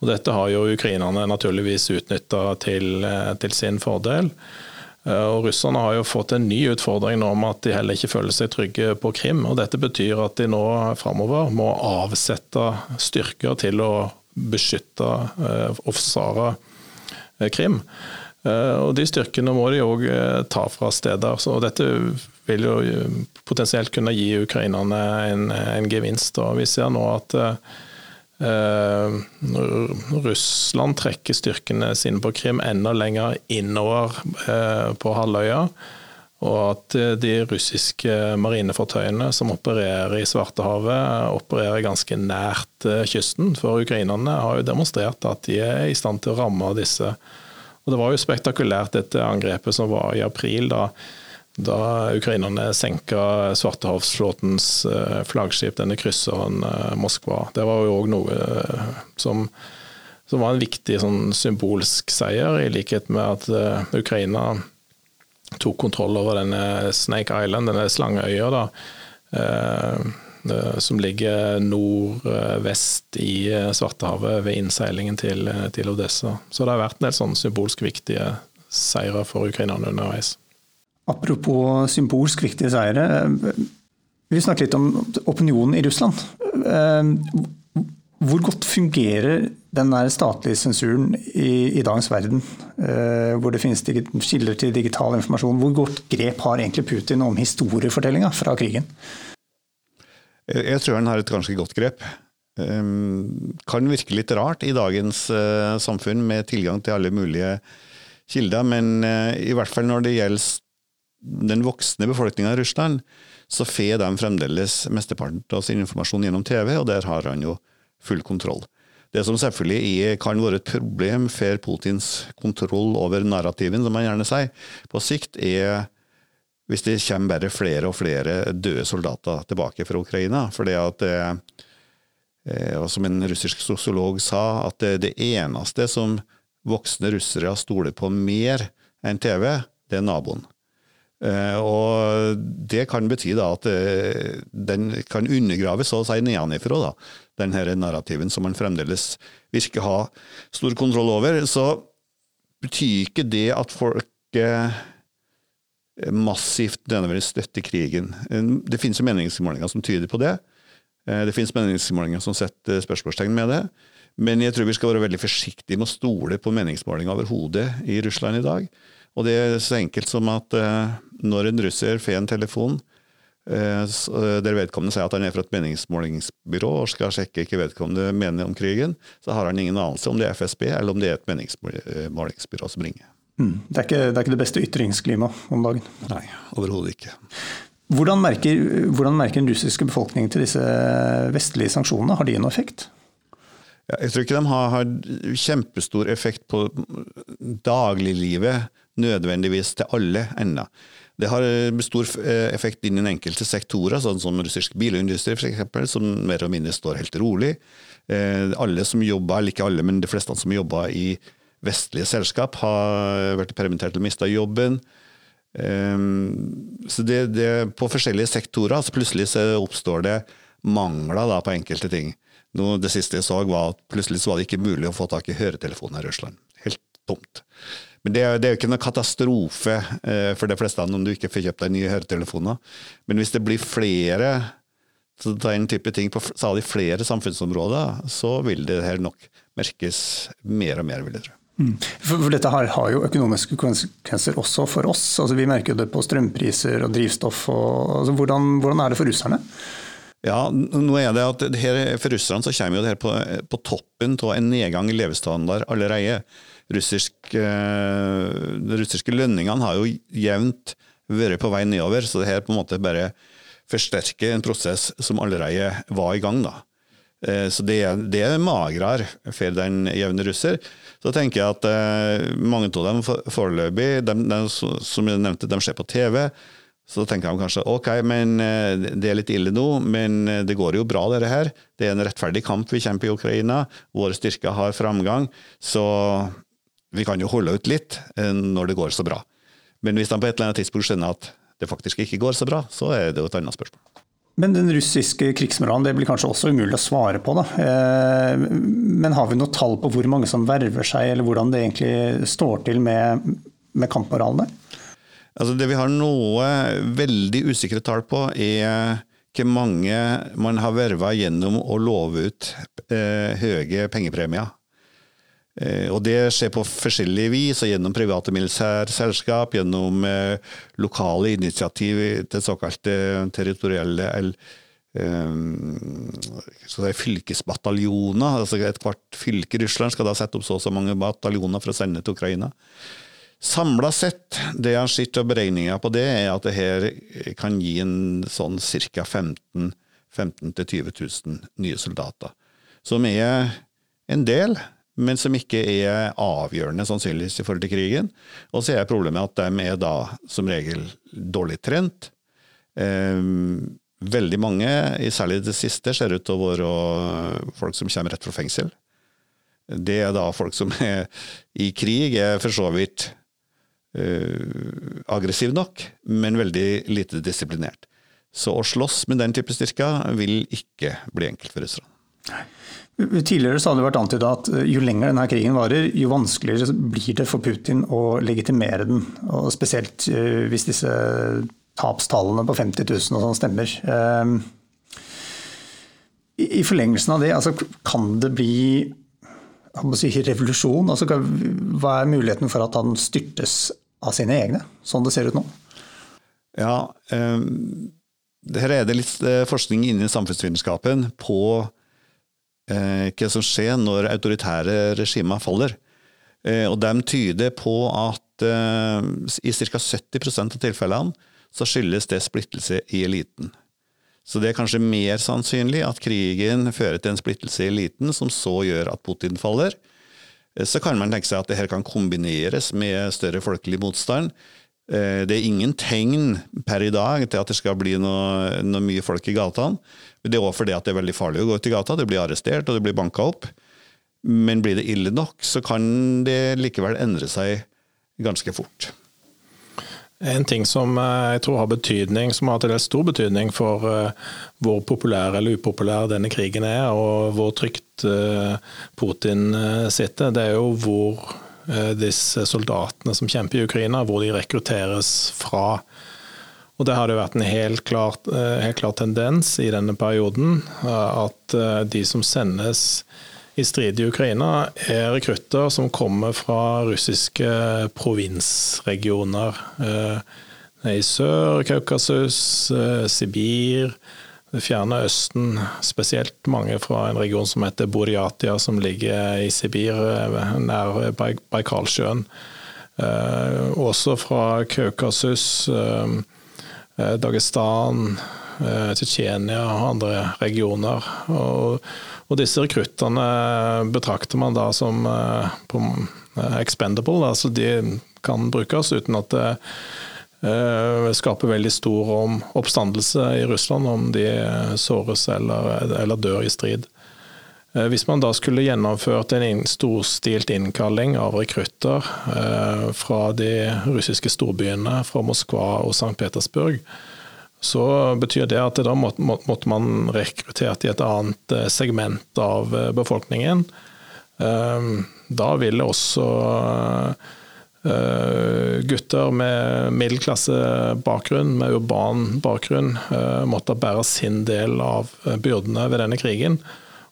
Og dette har jo ukrainerne naturligvis utnytta til, til sin fordel. Eh, og Russerne har jo fått en ny utfordring nå om at de heller ikke føler seg trygge på Krim. og Dette betyr at de nå framover må avsette styrker til å beskytte eh, og forsvare eh, Krim. Og De styrkene må de òg ta fra steder. så Dette vil jo potensielt kunne gi ukrainerne en, en gevinst. og Vi ser nå at Uh, Russland trekker styrkene sine på Krim enda lenger innover uh, på halvøya. Og at eh, de russiske marinefartøyene som opererer i Svartehavet, opererer ganske nært kysten. For ukrainerne har jo demonstrert at de er i stand til å ramme disse. Og Det var jo spektakulært dette angrepet som var i april. da da ukrainerne senka Svartehavsflåtens eh, flaggskip, denne krysseren eh, Moskva. Det var jo òg noe eh, som, som, var en viktig sånn, symbolsk seier, i likhet med at Ukraina tok kontroll over denne Snake Island, denne slangeøya, da, som ligger nordvest i Svartehavet ved innseilingen til, til, Odessa. Så det har vært en del sånn symbolsk viktige seire for ukrainerne underveis. Apropos symbolsk viktige seire. Vi snakket litt om opinionen i Russland. Eh, hvor godt fungerer den der statlige sensuren i, i dagens verden, eh, hvor det finnes kilder til digital informasjon? Hvor godt grep har egentlig Putin om historiefortellinga fra krigen? Jeg tror han har et ganske godt grep. Eh, kan virke litt rart i dagens samfunn med tilgang til alle mulige kilder, men i hvert fall når det gjelder den voksne befolkninga i Russland, så får de fremdeles mesteparten av sin informasjon gjennom TV, og der har han jo full kontroll. Det som selvfølgelig er, kan være et problem for Putins kontroll over narrativen, som han gjerne sier, på sikt, er hvis det kommer bare flere og flere døde soldater tilbake fra Ukraina. For det at eh, og som en russisk sosiolog sa, at det eneste som voksne russere stoler på mer enn TV, det er naboen. Eh, og det kan bety at eh, den kan undergrave så å si nedenfra, da. Den her narrativen som man fremdeles virker ha stor kontroll over. Så betyr ikke det at folk massivt nødvendigvis støtter krigen. Det finnes jo meningsmålinger som tyder på det. Eh, det finnes meningsmålinger som setter spørsmålstegn med det. Men jeg tror vi skal være veldig forsiktige med å stole på meningsmålinger overhodet i Russland i dag. Og det er så enkelt som at uh, når en russer får en telefon uh, der vedkommende sier at han er fra et meningsmålingsbyrå og skal sjekke hva vedkommende mener om krigen, så har han ingen anelse om det er FSB eller om det er et meningsmålingsbyrå som ringer. Mm. Det, er ikke, det, er ikke, det beste ytringsklimaet om dagen? Nei, overhodet ikke. Hvordan merker, hvordan merker den russiske befolkningen til disse vestlige sanksjonene? Har de en effekt? Jeg tror ikke de har, har kjempestor effekt på dagliglivet nødvendigvis til alle ennå. Det har stor eh, effekt innen enkelte sektorer, sånn som russisk bilindustri f.eks., som mer og mindre står helt rolig. Eh, alle som jobber, eller ikke alle, men de fleste som jobber i vestlige selskap, har vært permittert eller mista jobben. Eh, så det, det, På forskjellige sektorer så plutselig så oppstår det mangler da, på enkelte ting. Nå, det siste jeg så, var at plutselig var det ikke mulig å få tak i høretelefoner i Russland. Helt tomt. Men det er, jo ikke noe katastrofe eh, for de fleste om du ikke får kjøpt deg nye høretelefoner. Men hvis det blir flere så den type ting på stadig flere samfunnsområder, så vil det her nok merkes mer og mer, vil jeg tro. Mm. For, dette her har jo økonomiske konsekvenser også for oss. Altså, vi merker det på strømpriser og drivstoff. Og, altså, hvordan, hvordan er det for russerne? Ja, nå er det at her, For russerne så kommer jo det her på, på toppen av en nedgang i levestandard allerede. Russisk, uh, de russiske lønningene har jo jevnt vært på vei nedover, så det her på en måte bare forsterker en prosess som allerede var i gang. da. Uh, så det, det er magrere for den jevne russer. Så tenker jeg at uh, mange av dem foreløpig, de, de, som jeg nevnte, de ser på TV. Så tenker de kanskje ok, men eh, det er litt ille nå, men eh, det går jo bra, dette her. Det er en rettferdig kamp vi kjemper i Ukraina. Våre styrker har framgang. Så vi kan jo holde ut litt eh, når det går så bra. Men hvis de på et eller annet tidspunkt skjønner at det faktisk ikke går så bra, så er det jo et annet spørsmål. Men den russiske krigsmoralen det blir kanskje også umulig å svare på. Da. Men har vi noe tall på hvor mange som verver seg, eller hvordan det egentlig står til med, med kampmoralen der? Altså det vi har noe veldig usikre tall på, er hvor mange man har verva gjennom å love ut eh, høye pengepremier. Eh, og Det skjer på forskjellig vis, gjennom private militære selskap, gjennom eh, lokale initiativ til såkalte territorielle eh, fylkesbataljoner. altså Ethvert fylke i Russland skal da sette opp så og så mange bataljoner for å sende til Ukraina. Samla sett, det jeg har sett av beregninger på det, er at det her kan gi en sånn ca. 15 000-20 000 nye soldater. Som er en del, men som ikke er avgjørende sannsynligvis i forhold til krigen. Og så er problemet at de er da som regel dårlig trent. Um, veldig mange, særlig det siste, ser ut til å være folk som kommer rett fra fengsel. Det er da folk som er i krig, er for så vidt uh, aggressiv nok, men veldig lite disiplinert. Så å slåss med den type styrker vil ikke bli enkelt for russerne. Tidligere så hadde det vært antyda at eh, jo lenger denne krigen varer, jo vanskeligere blir det for Putin å legitimere den. Og spesielt uh, hvis disse tapstallene på 50 000 og sånn stemmer. Uh, I forlengelsen av det, altså, kan det bli si, revolusjon? Altså, hva er muligheten for at han styrtes av sine egne, sånn det ser ut nå? Ja, um, her er det litt eh, forskning innen samfunnsvitenskapen på uh, hva som skjer når autoritære regimer faller. Uh, og de tyder på at uh, i ca. 70% av tilfellene så skyldes det splittelse i eliten. Så det er kanskje mer sannsynlig at krigen fører til en splittelse i eliten, som så gjør at Putin faller. Så kan man tenke seg at det her kan kombineres med større folkelig motstand. Eh, det er ingen tegn per i dag til at det skal bli noe, noe mye folk i gatene. Det er òg fordi det er veldig farlig å gå ut i gata. Det blir arrestert og det blir banka opp. Men blir det ille nok, så kan det likevel endre seg ganske fort. En ting som eh, jeg tror har betydning, som har til dels stor betydning for eh, hvor populær eller upopulær denne krigen er, og hvor trygt Putin sitter, det er jo hvor Eh, disse soldatene som kjemper i Ukraina, hvor de rekrutteres fra. Og Det har det vært en helt klar, eh, helt klar tendens i denne perioden, eh, at de som sendes i strid i Ukraina, er rekrutter som kommer fra russiske provinsregioner. I sør, Kaukasus, Sibir, det fjerne Østen, spesielt mange fra en region som heter Buryatia, som ligger i Sibir, eh, nær Baikalsjøen. Eh, også fra Kaukasus, eh, Dagestan, Tsjetsjenia og andre regioner. Og, og, disse rekruttene betrakter man da som expendable, altså de kan brukes uten at det Eh, skaper veldig stor oppstandelse i Russland om de såres eller, eller dør i strid. Eh, hvis man da skulle gjennomført en storstilt innkalling av rekrutter eh, fra de russiske storbyene, fra Moskva og St. Petersburg, så betyr det at da måtte man rekruttert i et annet segment av befolkningen. Da ville også Eh, gutter med middelklassebakgrunn, med urban bakgrunn, eh, måtte bære sin del av eh, byrdene ved denne krigen.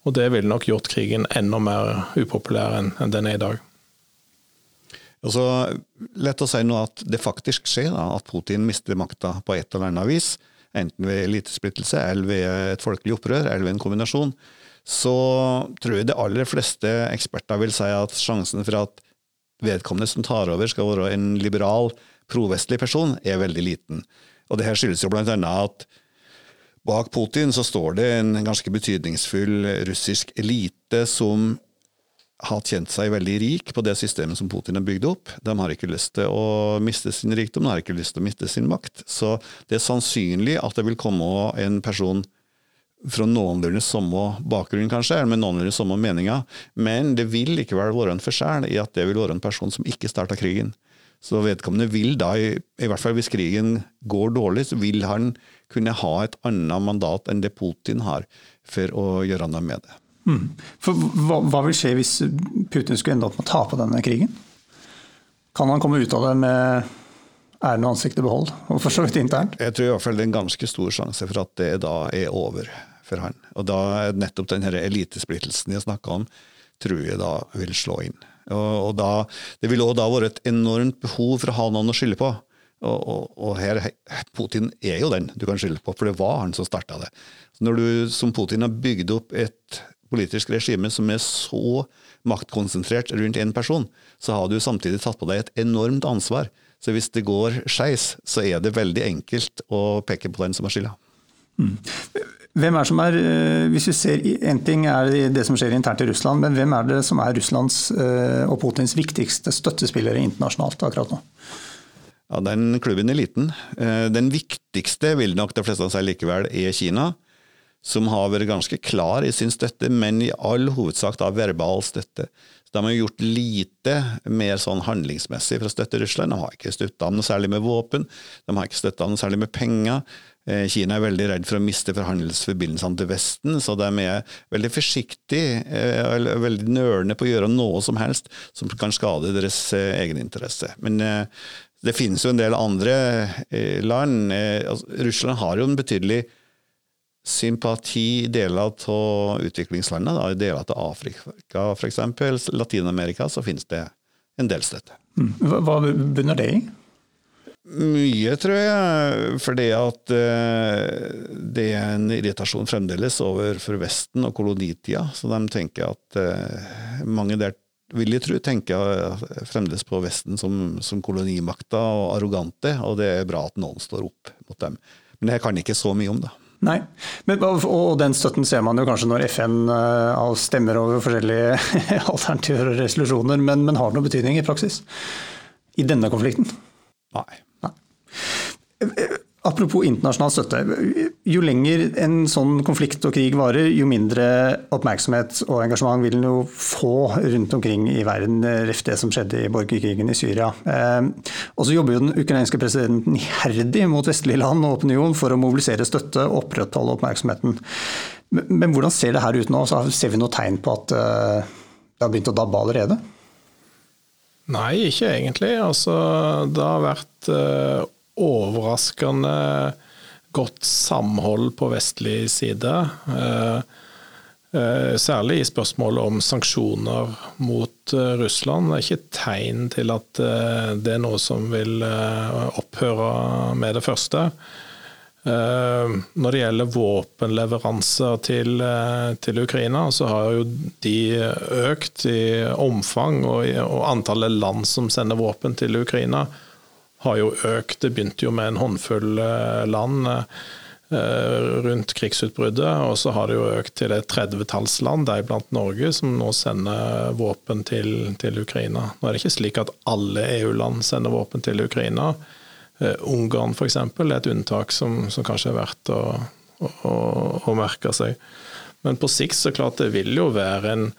Og det ville nok gjort krigen enda mer upopulær enn den er i dag. Altså, lett å si nå at det faktisk skjer, da, at Putin mister makta på et eller annet vis. Enten ved elitesplittelse, eller ved et folkelig opprør, eller ved en kombinasjon. Så tror jeg de aller fleste eksperter vil si at sjansen for at vedkommende som tar over skal være en liberal, provestlig person, er veldig liten. Og det her skyldes jo blant annet at bak Putin så står det en ganske betydningsfull russisk elite som har tjent seg veldig rik på det systemet som Putin har bygd opp. De har ikke lyst til å miste sin rikdom, de har ikke lyst til å miste sin makt. Så det er sannsynlig at det vil komme en person fra noenlunde samme bakgrunn, kanskje, eller med noenlunde samme meninger. Men det vil likevel være en forskjell i at det vil være en person som ikke starta krigen. Så vedkommende vil da, i hvert fall hvis krigen går dårlig, så vil han kunne ha et annet mandat enn det Putin har, for å gjøre noe med det. Mm. For hva, hva, vil skje hvis Putin skulle ende opp med å tape denne krigen? Kan han komme ut av det med æren og ansiktet i og for så vidt internt? Jeg tror i hvert fall det er en ganske stor sjanse for at det da er over for han. Og da er nettopp den elitesplittelsen jeg snakka om, tror jeg da vil slå inn. Og, og da, Det vil òg da være et enormt behov for å ha noen å skylde på. Og, og, og, her, Putin er jo den du kan skylde på, for det var han som starta det. Så når du som Putin har bygd opp et politisk regime som er så maktkonsentrert rundt én person, så har du samtidig tatt på deg et enormt ansvar. Så hvis det går skeis, så er det veldig enkelt å peke på den som har skylda. Mm. Hvem er som er, eh, hvis vi ser, En ting er det som skjer internt i Russland, men hvem er det som er Russlands eh, og Putins viktigste støttespillere internasjonalt akkurat nå? Ja, Den klubben er liten. Eh, den viktigste vil nok de fleste av seg likevel er Kina, som har vært ganske klar i sin støtte, men i all hovedsak da verbal støtte. Så De har gjort lite mer sånn handlingsmessig for å støtte Russland. De har ikke støtta noe særlig med våpen, de har ikke støtta noe særlig med penger. Eh, Kina er veldig redd for å miste forhandlingsforbindelsene til Vesten, så de er veldig forsiktige eh, eller veldig nølende på å gjøre noe som helst som kan skade deres eh, egeninteresse. Men det finnes jo en del andre land. Altså, Russland har jo en betydelig sympati i deler av utviklingslandene. I deler av Afrika f.eks., Latin-Amerika, så finnes det en del støtte. Mm. Hva bunner det i? Mye, tror jeg, fordi at uh, det er en irritasjon fremdeles over for Vesten og kolonitida. Så de tenker at uh, mange der vil jeg tro, tenker fremdeles på Vesten som, som kolonimakta og arrogante, og det er bra at noen står opp mot dem. Men jeg kan ikke så mye om, da. Nei, Men, og den støtten ser man jo kanskje når FN uh, stemmer over forskjellige alternativer og resolusjoner, men, men har det noen betydning i praksis? I denne konflikten? Nei. Nei. Apropos internasjonal støtte. Jo lenger en sånn konflikt og krig varer, jo mindre oppmerksomhet og engasjement vil den jo få rundt omkring i verden, ref det som skjedde i borgerkrigen i Syria. Eh, og så jobber jo den ukrainske presidenten iherdig mot vestlige land og opinion for å mobilisere støtte og opprettholde oppmerksomheten. Men hvordan ser det her ut nå? Så ser vi noe tegn på at eh, det har begynt å dabbe allerede? Nei, ikke egentlig. Altså, det har vært eh, overraskende godt samhold på vestlig side. Eh, eh, særlig i spørsmålet om sanksjoner mot eh, Russland. Det er ikke tegn til at det er noe som vil opphøre med det første. Når det gjelder våpenleveranser til, til, Ukraina, så har jo de økt i omfang og, og antallet land som sender våpen til Ukraina har jo økt. Det begynte jo med en håndfull eh, land eh, rundt krigsutbruddet, og så har det jo økt til et tredvetalls land, deriblant Norge, som nå sender våpen til, til, Ukraina. Nå er det ikke slik at alle EU-land sender våpen til Ukraina. Uh, Ungarn f.eks. er et unntak som, som, kanskje er verdt å, å, å merke seg. Men på sikt så klart det vil jo være en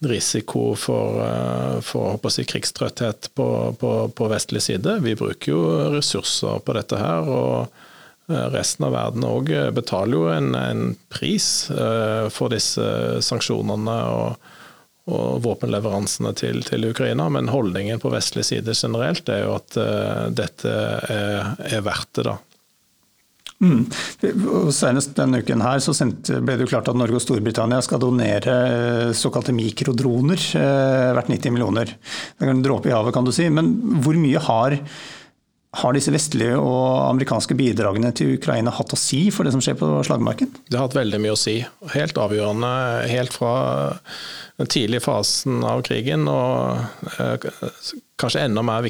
risiko for, eh, for si, krigstrøtthet på, på, på, vestlig side. Vi bruker jo ressurser på dette her. og eh, Resten av verden òg betaler jo en, en, pris eh, for disse sanksjonene og, og våpenleveransene til, til, Ukraina, men holdningen på vestlig side generelt er jo at dette er, er verdt det. da. Mm. Senest denne uken her så ble det jo klart at Norge og Storbritannia skal donere eh, såkalte mikrodroner hvert 90 millioner. Det er en dråpe i havet, kan du si. Men hvor mye har, har disse vestlige og amerikanske bidragene til Ukraina hatt å si for det som skjer på slagmarken? Det har hatt veldig mye å si. Helt avgjørende helt fra den tidlige fasen av krigen, og eh, kanskje enda mer,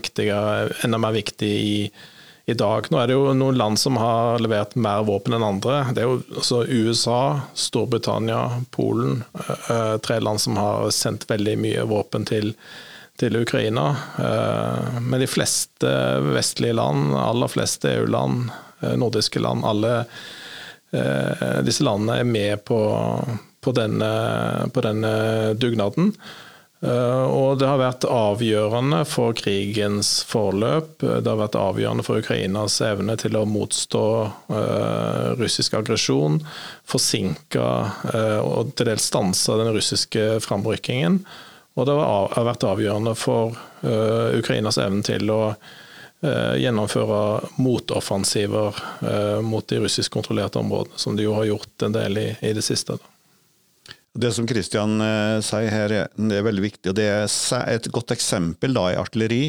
enda mer viktig i i dag. Nå er det jo noen land som har levert mer våpen enn andre. Det er jo USA, Storbritannia, Polen. Eh, tre land som har sendt veldig mye våpen til, til Ukraina. Eh, men de fleste vestlige land, aller fleste EU-land, eh, nordiske land, alle disse landene er med på, på, denne, på denne dugnaden. Eh, og det har vært avgjørende for krigens forløp. Det har vært avgjørende for Ukrainas evne til å motstå uh, russisk aggresjon, forsinke uh, og til dels stanse den russiske frambrykkingen. Og det har vært avgjørende for uh, Ukrainas evne til å gjennomføre motoffensiver mot de russisk kontrollerte områdene, som de jo har gjort en del i, i det siste. Da. Det som Kristian eh, sier her, det er veldig viktig. og Det er et godt eksempel da i artilleri,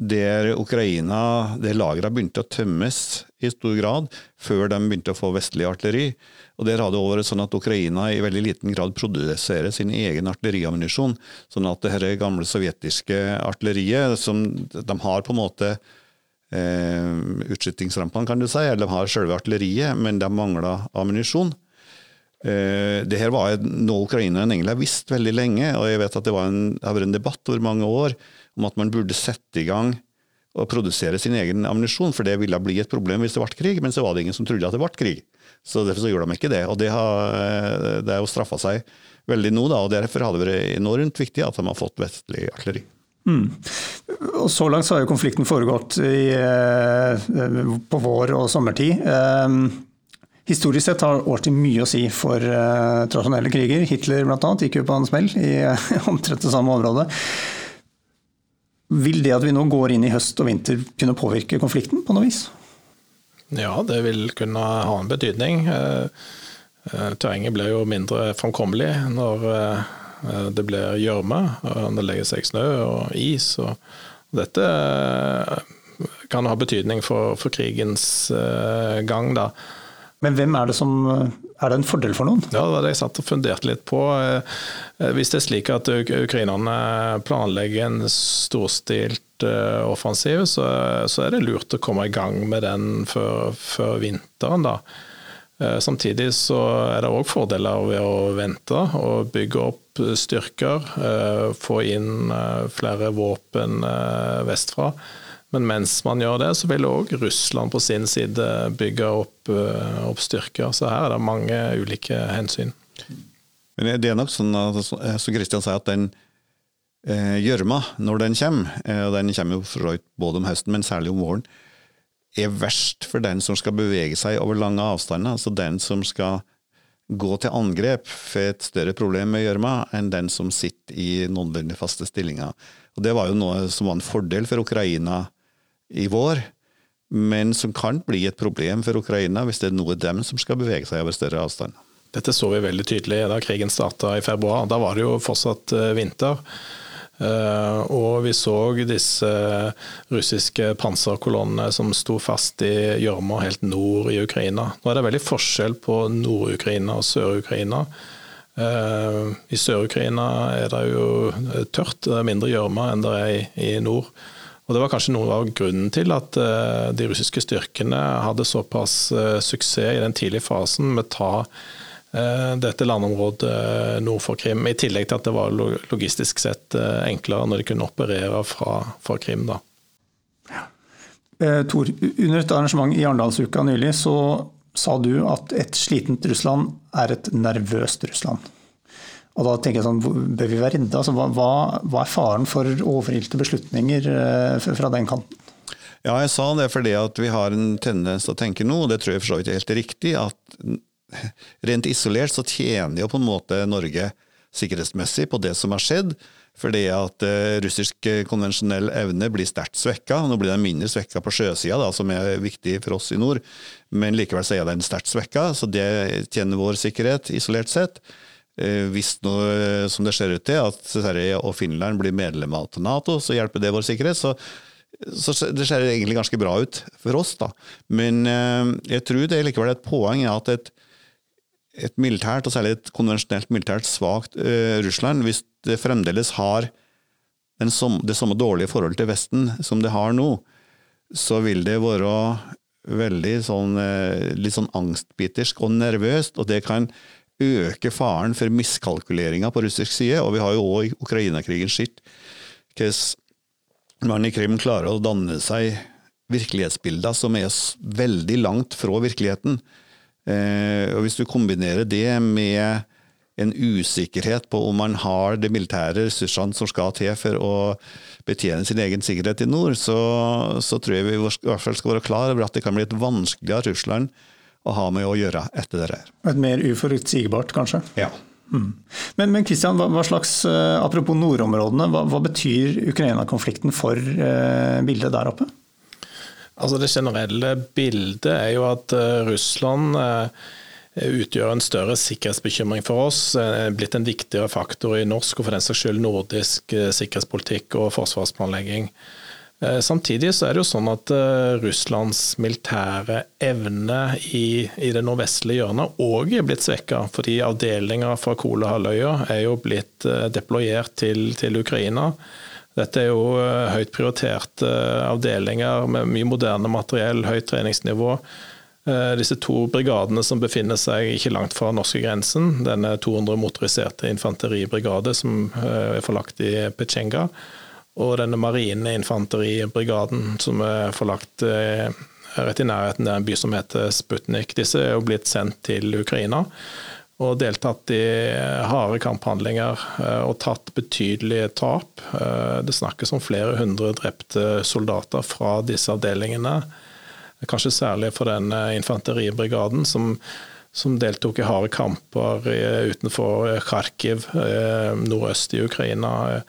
der Ukraina, der lagrene begynte å tømmes i stor grad, før de begynte å få vestlig artilleri. Og Der har det vært sånn at Ukraina i veldig liten grad produserer sin egen artilleriammunisjon. Sånn at det her gamle sovjetiske artilleriet, som de har på en måte eh, utskytingsrampene, kan du si, eller de har selve artilleriet, men de mangler ammunisjon. Uh, det her var noe ukrainerne egentlig har visst veldig lenge, og jeg vet at det, en, det har vært en debatt over mange år om at man burde sette i gang og produsere sin egen ammunisjon, for det ville bli et problem hvis det ble krig, men så var det ingen som trodde at det ble krig. Så derfor så gjorde de ikke det. Og det har, eh, det har jo straffa seg veldig nå, da, og derfor har det vært enormt viktig at de har fått vestlig artilleri. Mm. Og Så langt så har jo konflikten foregått i, eh, på vår og sommertid. Historisk sett har årstid mye å si for uh, tradisjonelle kriger. Hitler bl.a. gikk jo på en smell i uh, omtrent det samme området. Vil det at vi nå går inn i høst og vinter kunne påvirke konflikten på noe vis? Ja, det vil kunne ha en betydning. Uh, terrenget blir jo mindre framkommelig når det blir gjørme, det legger seg snø og is. Og dette kan ha betydning for, for krigens gang. da. Men hvem er det som eh, Er det en fordel for noen? Ja, det var det jeg satt og funderte litt på. Hvis det er slik at ukrainerne planlegger en storstilt offensiv, så, er det lurt å komme i gang med den før, før vinteren. da. Samtidig så er det òg fordeler ved å vente og bygge opp styrker. Få inn flere våpen vestfra. Men mens man gjør det, så vil òg Russland på sin side bygge opp, eh, opp, styrker. Så her er det mange ulike hensyn. Men Det er nok sånn at, som Kristian sier, at den eh, gjørma, eh, når den kommer, eh, og den kommer jo både om høsten, men særlig om våren, er verst for den som skal bevege seg over lange avstander. Altså den som skal gå til angrep for et større problem med gjørma enn den som sitter i noenlunde faste stillinger. Og Det var jo noe som var en fordel for Ukraina i vår, men som kan bli et problem for Ukraina hvis det er noe dem som skal bevege seg over større avstand. Dette så vi veldig tydelig da krigen starta i februar. Da var det jo fortsatt eh, vinter. Eh, og vi så disse russiske panserkolonnene som sto fast i gjørma helt nord i Ukraina. Nå er det veldig forskjell på Nord-Ukraina og Sør-Ukraina. Eh, I Sør-Ukraina er det jo tørt, det er mindre gjørme enn det er i nord. Og Det var kanskje noe av grunnen til at uh, de russiske styrkene hadde såpass uh, suksess i den tidlige fasen med å ta uh, dette landområdet nord for Krim, i tillegg til at det var logistisk sett enklere når de kunne operere fra, fra Krim. da. Tor, under et arrangement i Arendalsuka nylig så sa du at et slitent Russland er et nervøst Russland. Og da tenker jeg sånn, Bør vi være redde? Altså, hva, hva, er faren for overilte beslutninger eh, fra den kanten? Ja, jeg sa det fordi at vi har en tendens til å tenke nå, og det tror jeg for så vidt er helt riktig, at rent isolert så tjener jo på en måte Norge sikkerhetsmessig på det som har skjedd. Fordi at uh, russisk konvensjonell evne blir sterkt svekka. Nå blir den mindre svekka på sjøsida, som er viktig for oss i nord, men likevel så er den sterkt svekka, så det tjener vår sikkerhet isolert sett. Eh, hvis noe som det ser ut til, at Sverige og Finland blir medlem av Nato, så hjelper det vår sikkerhet. Så, så det ser egentlig ganske bra ut for oss. da. Men eh, jeg tror det er likevel et poeng at et, et militært, og særlig et konvensjonelt militært svakt Russland, hvis det fremdeles har som, det samme dårlige forholdet til Vesten som det har nå, så vil det være veldig sånn, litt sånn angstbitersk og nervøst, og det kan øke faren for miskalkuleringer på russisk side. Og vi har jo òg i Ukraina-krigen sett hvordan man i Krim klarer å danne seg virkelighetsbilder som er veldig langt fra virkeligheten. Eh, og Hvis du kombinerer det med en usikkerhet på om man har de militære ressursene som skal til for å betjene sin egen sikkerhet i nord, så, så tror jeg vi i hvert fall skal være klar over at det kan bli et vanskeligere Russland å ha med å gjøre etter det her. Et mer uforutsigbart, kanskje? Ja. Mm. Men, men Christian, hva, hva, slags, eh, apropos nordområdene, hva, hva betyr Ukraina-konflikten for eh, bildet der oppe? Altså Det generelle bildet er jo at uh, Russland uh, utgjør en større sikkerhetsbekymring for oss. Er blitt en viktigere faktor i norsk og for den saks skyld nordisk uh, sikkerhetspolitikk og forsvarsplanlegging. Eh, samtidig så er det jo sånn at eh, Russlands militære evne i, i det nordvestlige hjørnet òg er blitt svekka. Fordi avdelinger fra Kolahalvøya er jo blitt eh, deployert til, til, Ukraina. Dette er jo høyt prioriterte avdelinger med mye moderne materiell, høyt treningsnivå. Disse to brigadene som befinner seg ikke langt fra norskegrensen, denne 200 motoriserte infanteribrigade som er forlagt i Petsjenga, og denne marine infanteribrigaden som er forlagt eh, rett i nærheten av en by som heter Sputnik. Disse er jo blitt sendt til Ukraina og deltatt i harde kamphandlinger eh, og tatt betydelige tap. Eh, det snakkes om flere hundre drepte soldater fra disse avdelingene. Kanskje særlig for den infanteribrigaden som, som deltok i harde kamper utenfor Kharkiv, nordøst i Ukraina Eh,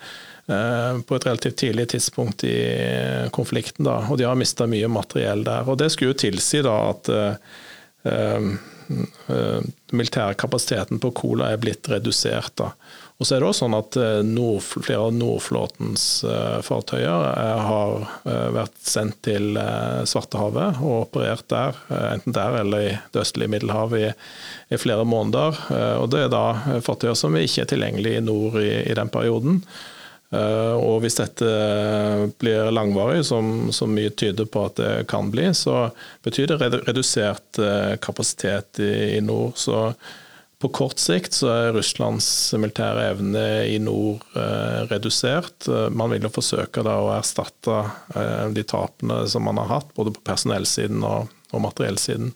på et relativt tidlig tidspunkt i konflikten. Da. Og de har mista mye materiell der. Og Det skulle jo tilsi da at uh, militære kapasiteten på Kola er blitt redusert. da. Og så er det også sånn at nord, Flere av Nordflåtens fartøyer har vært sendt til Svartehavet og operert der, enten der eller i det østlige Middelhavet i, i, flere måneder. Og Det er da fartøyer som ikke er tilgjengelige i nord i, i den perioden. Eh, og hvis dette blir langvarig, som, som, mye tyder på at det kan bli, så betyr det redusert eh, kapasitet i, i nord. Så på kort sikt så er Russlands militære evne i nord eh, redusert. Man vil jo forsøke da å erstatte eh, de tapene som man har hatt, både på personellsiden og, og materiellsiden.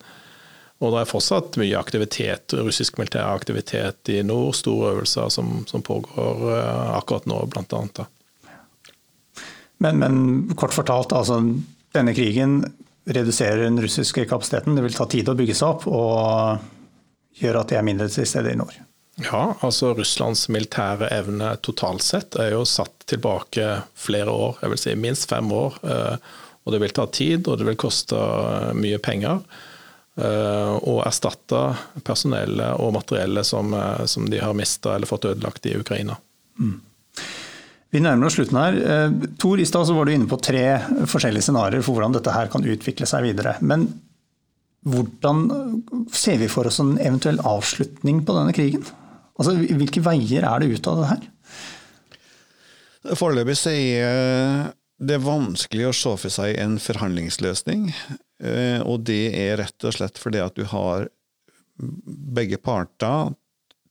Og det er fortsatt mye aktivitet, russisk militær aktivitet i nord. Store øvelser som, som pågår uh, akkurat nå, blant annet. Men, men, kort fortalt, altså denne krigen reduserer den russiske kapasiteten. Det vil ta tid å bygge seg opp og gjøre at de er mindre til stede i nord. Ja, altså Russlands militære evne totalt sett er jo satt tilbake flere år, jeg vil si minst fem år. Uh, og det vil ta tid, og det vil koste mye penger. Eh, og erstatte personellet og materiellet som, eh, som de har mista eller fått ødelagt i Ukraina. Mm. Vi nærmer oss slutten her. Eh, Tor, i stad var du inne på tre forskjellige scenarioer for hvordan dette her kan utvikle seg videre. Men hvordan ser vi for oss en eventuell avslutning på denne krigen? Altså, Hvilke veier er det ut av det her? Foreløpig er det vanskelig å se for seg en forhandlingsløsning. Eh, og det er rett og slett fordi at du har Begge parter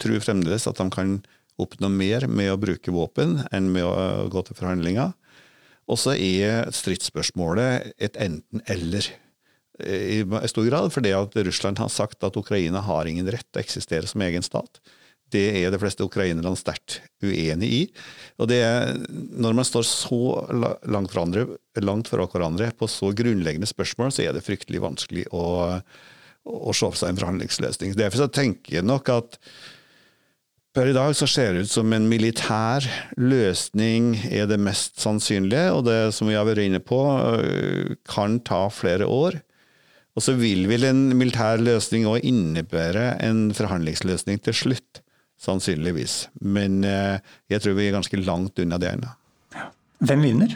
tror fremdeles at de kan oppnå mer med å bruke våpen enn med å gå til forhandlinger. Og så er stridsspørsmålet et enten-eller i stor grad, fordi at Russland har sagt at Ukraina har ingen rett til å eksistere som egen stat. Det er de fleste ukrainerne sterkt uenig i. Og det er, Når man står så langt fra, andre, langt fra hverandre på så grunnleggende spørsmål, så er det fryktelig vanskelig å, å se for seg en forhandlingsløsning. Derfor så tenker jeg nok at Per i dag så ser det ut som en militær løsning er det mest sannsynlige, og det som vi har vært inne på, kan ta flere år. Og så vil vel en militær løsning òg innebære en forhandlingsløsning til slutt. Sannsynligvis. Men eh, jeg tror vi er ganske langt unna det ennå. Hvem vinner?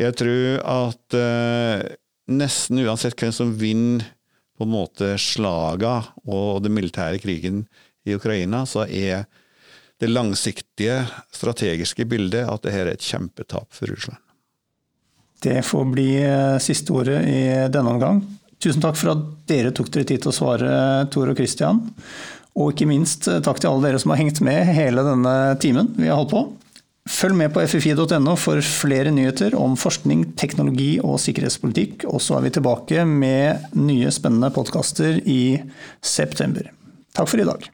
Jeg tror at uh, nesten uansett hvem som vinner på en måte slaga og den militære krigen i Ukraina, så er det langsiktige, strategiske bildet at dette er et kjempetap for Russland. Det får bli eh, siste ordet i denne omgang. Tusen takk for at dere tok dere tid til å svare, Tor og Christian. Og ikke minst eh, takk til alle dere som har hengt med hele denne timen vi har holdt på. Følg med på ffi.no for flere nyheter om forskning, teknologi og sikkerhetspolitikk. Og så er vi tilbake med nye spennende podkaster i september. Takk for i dag.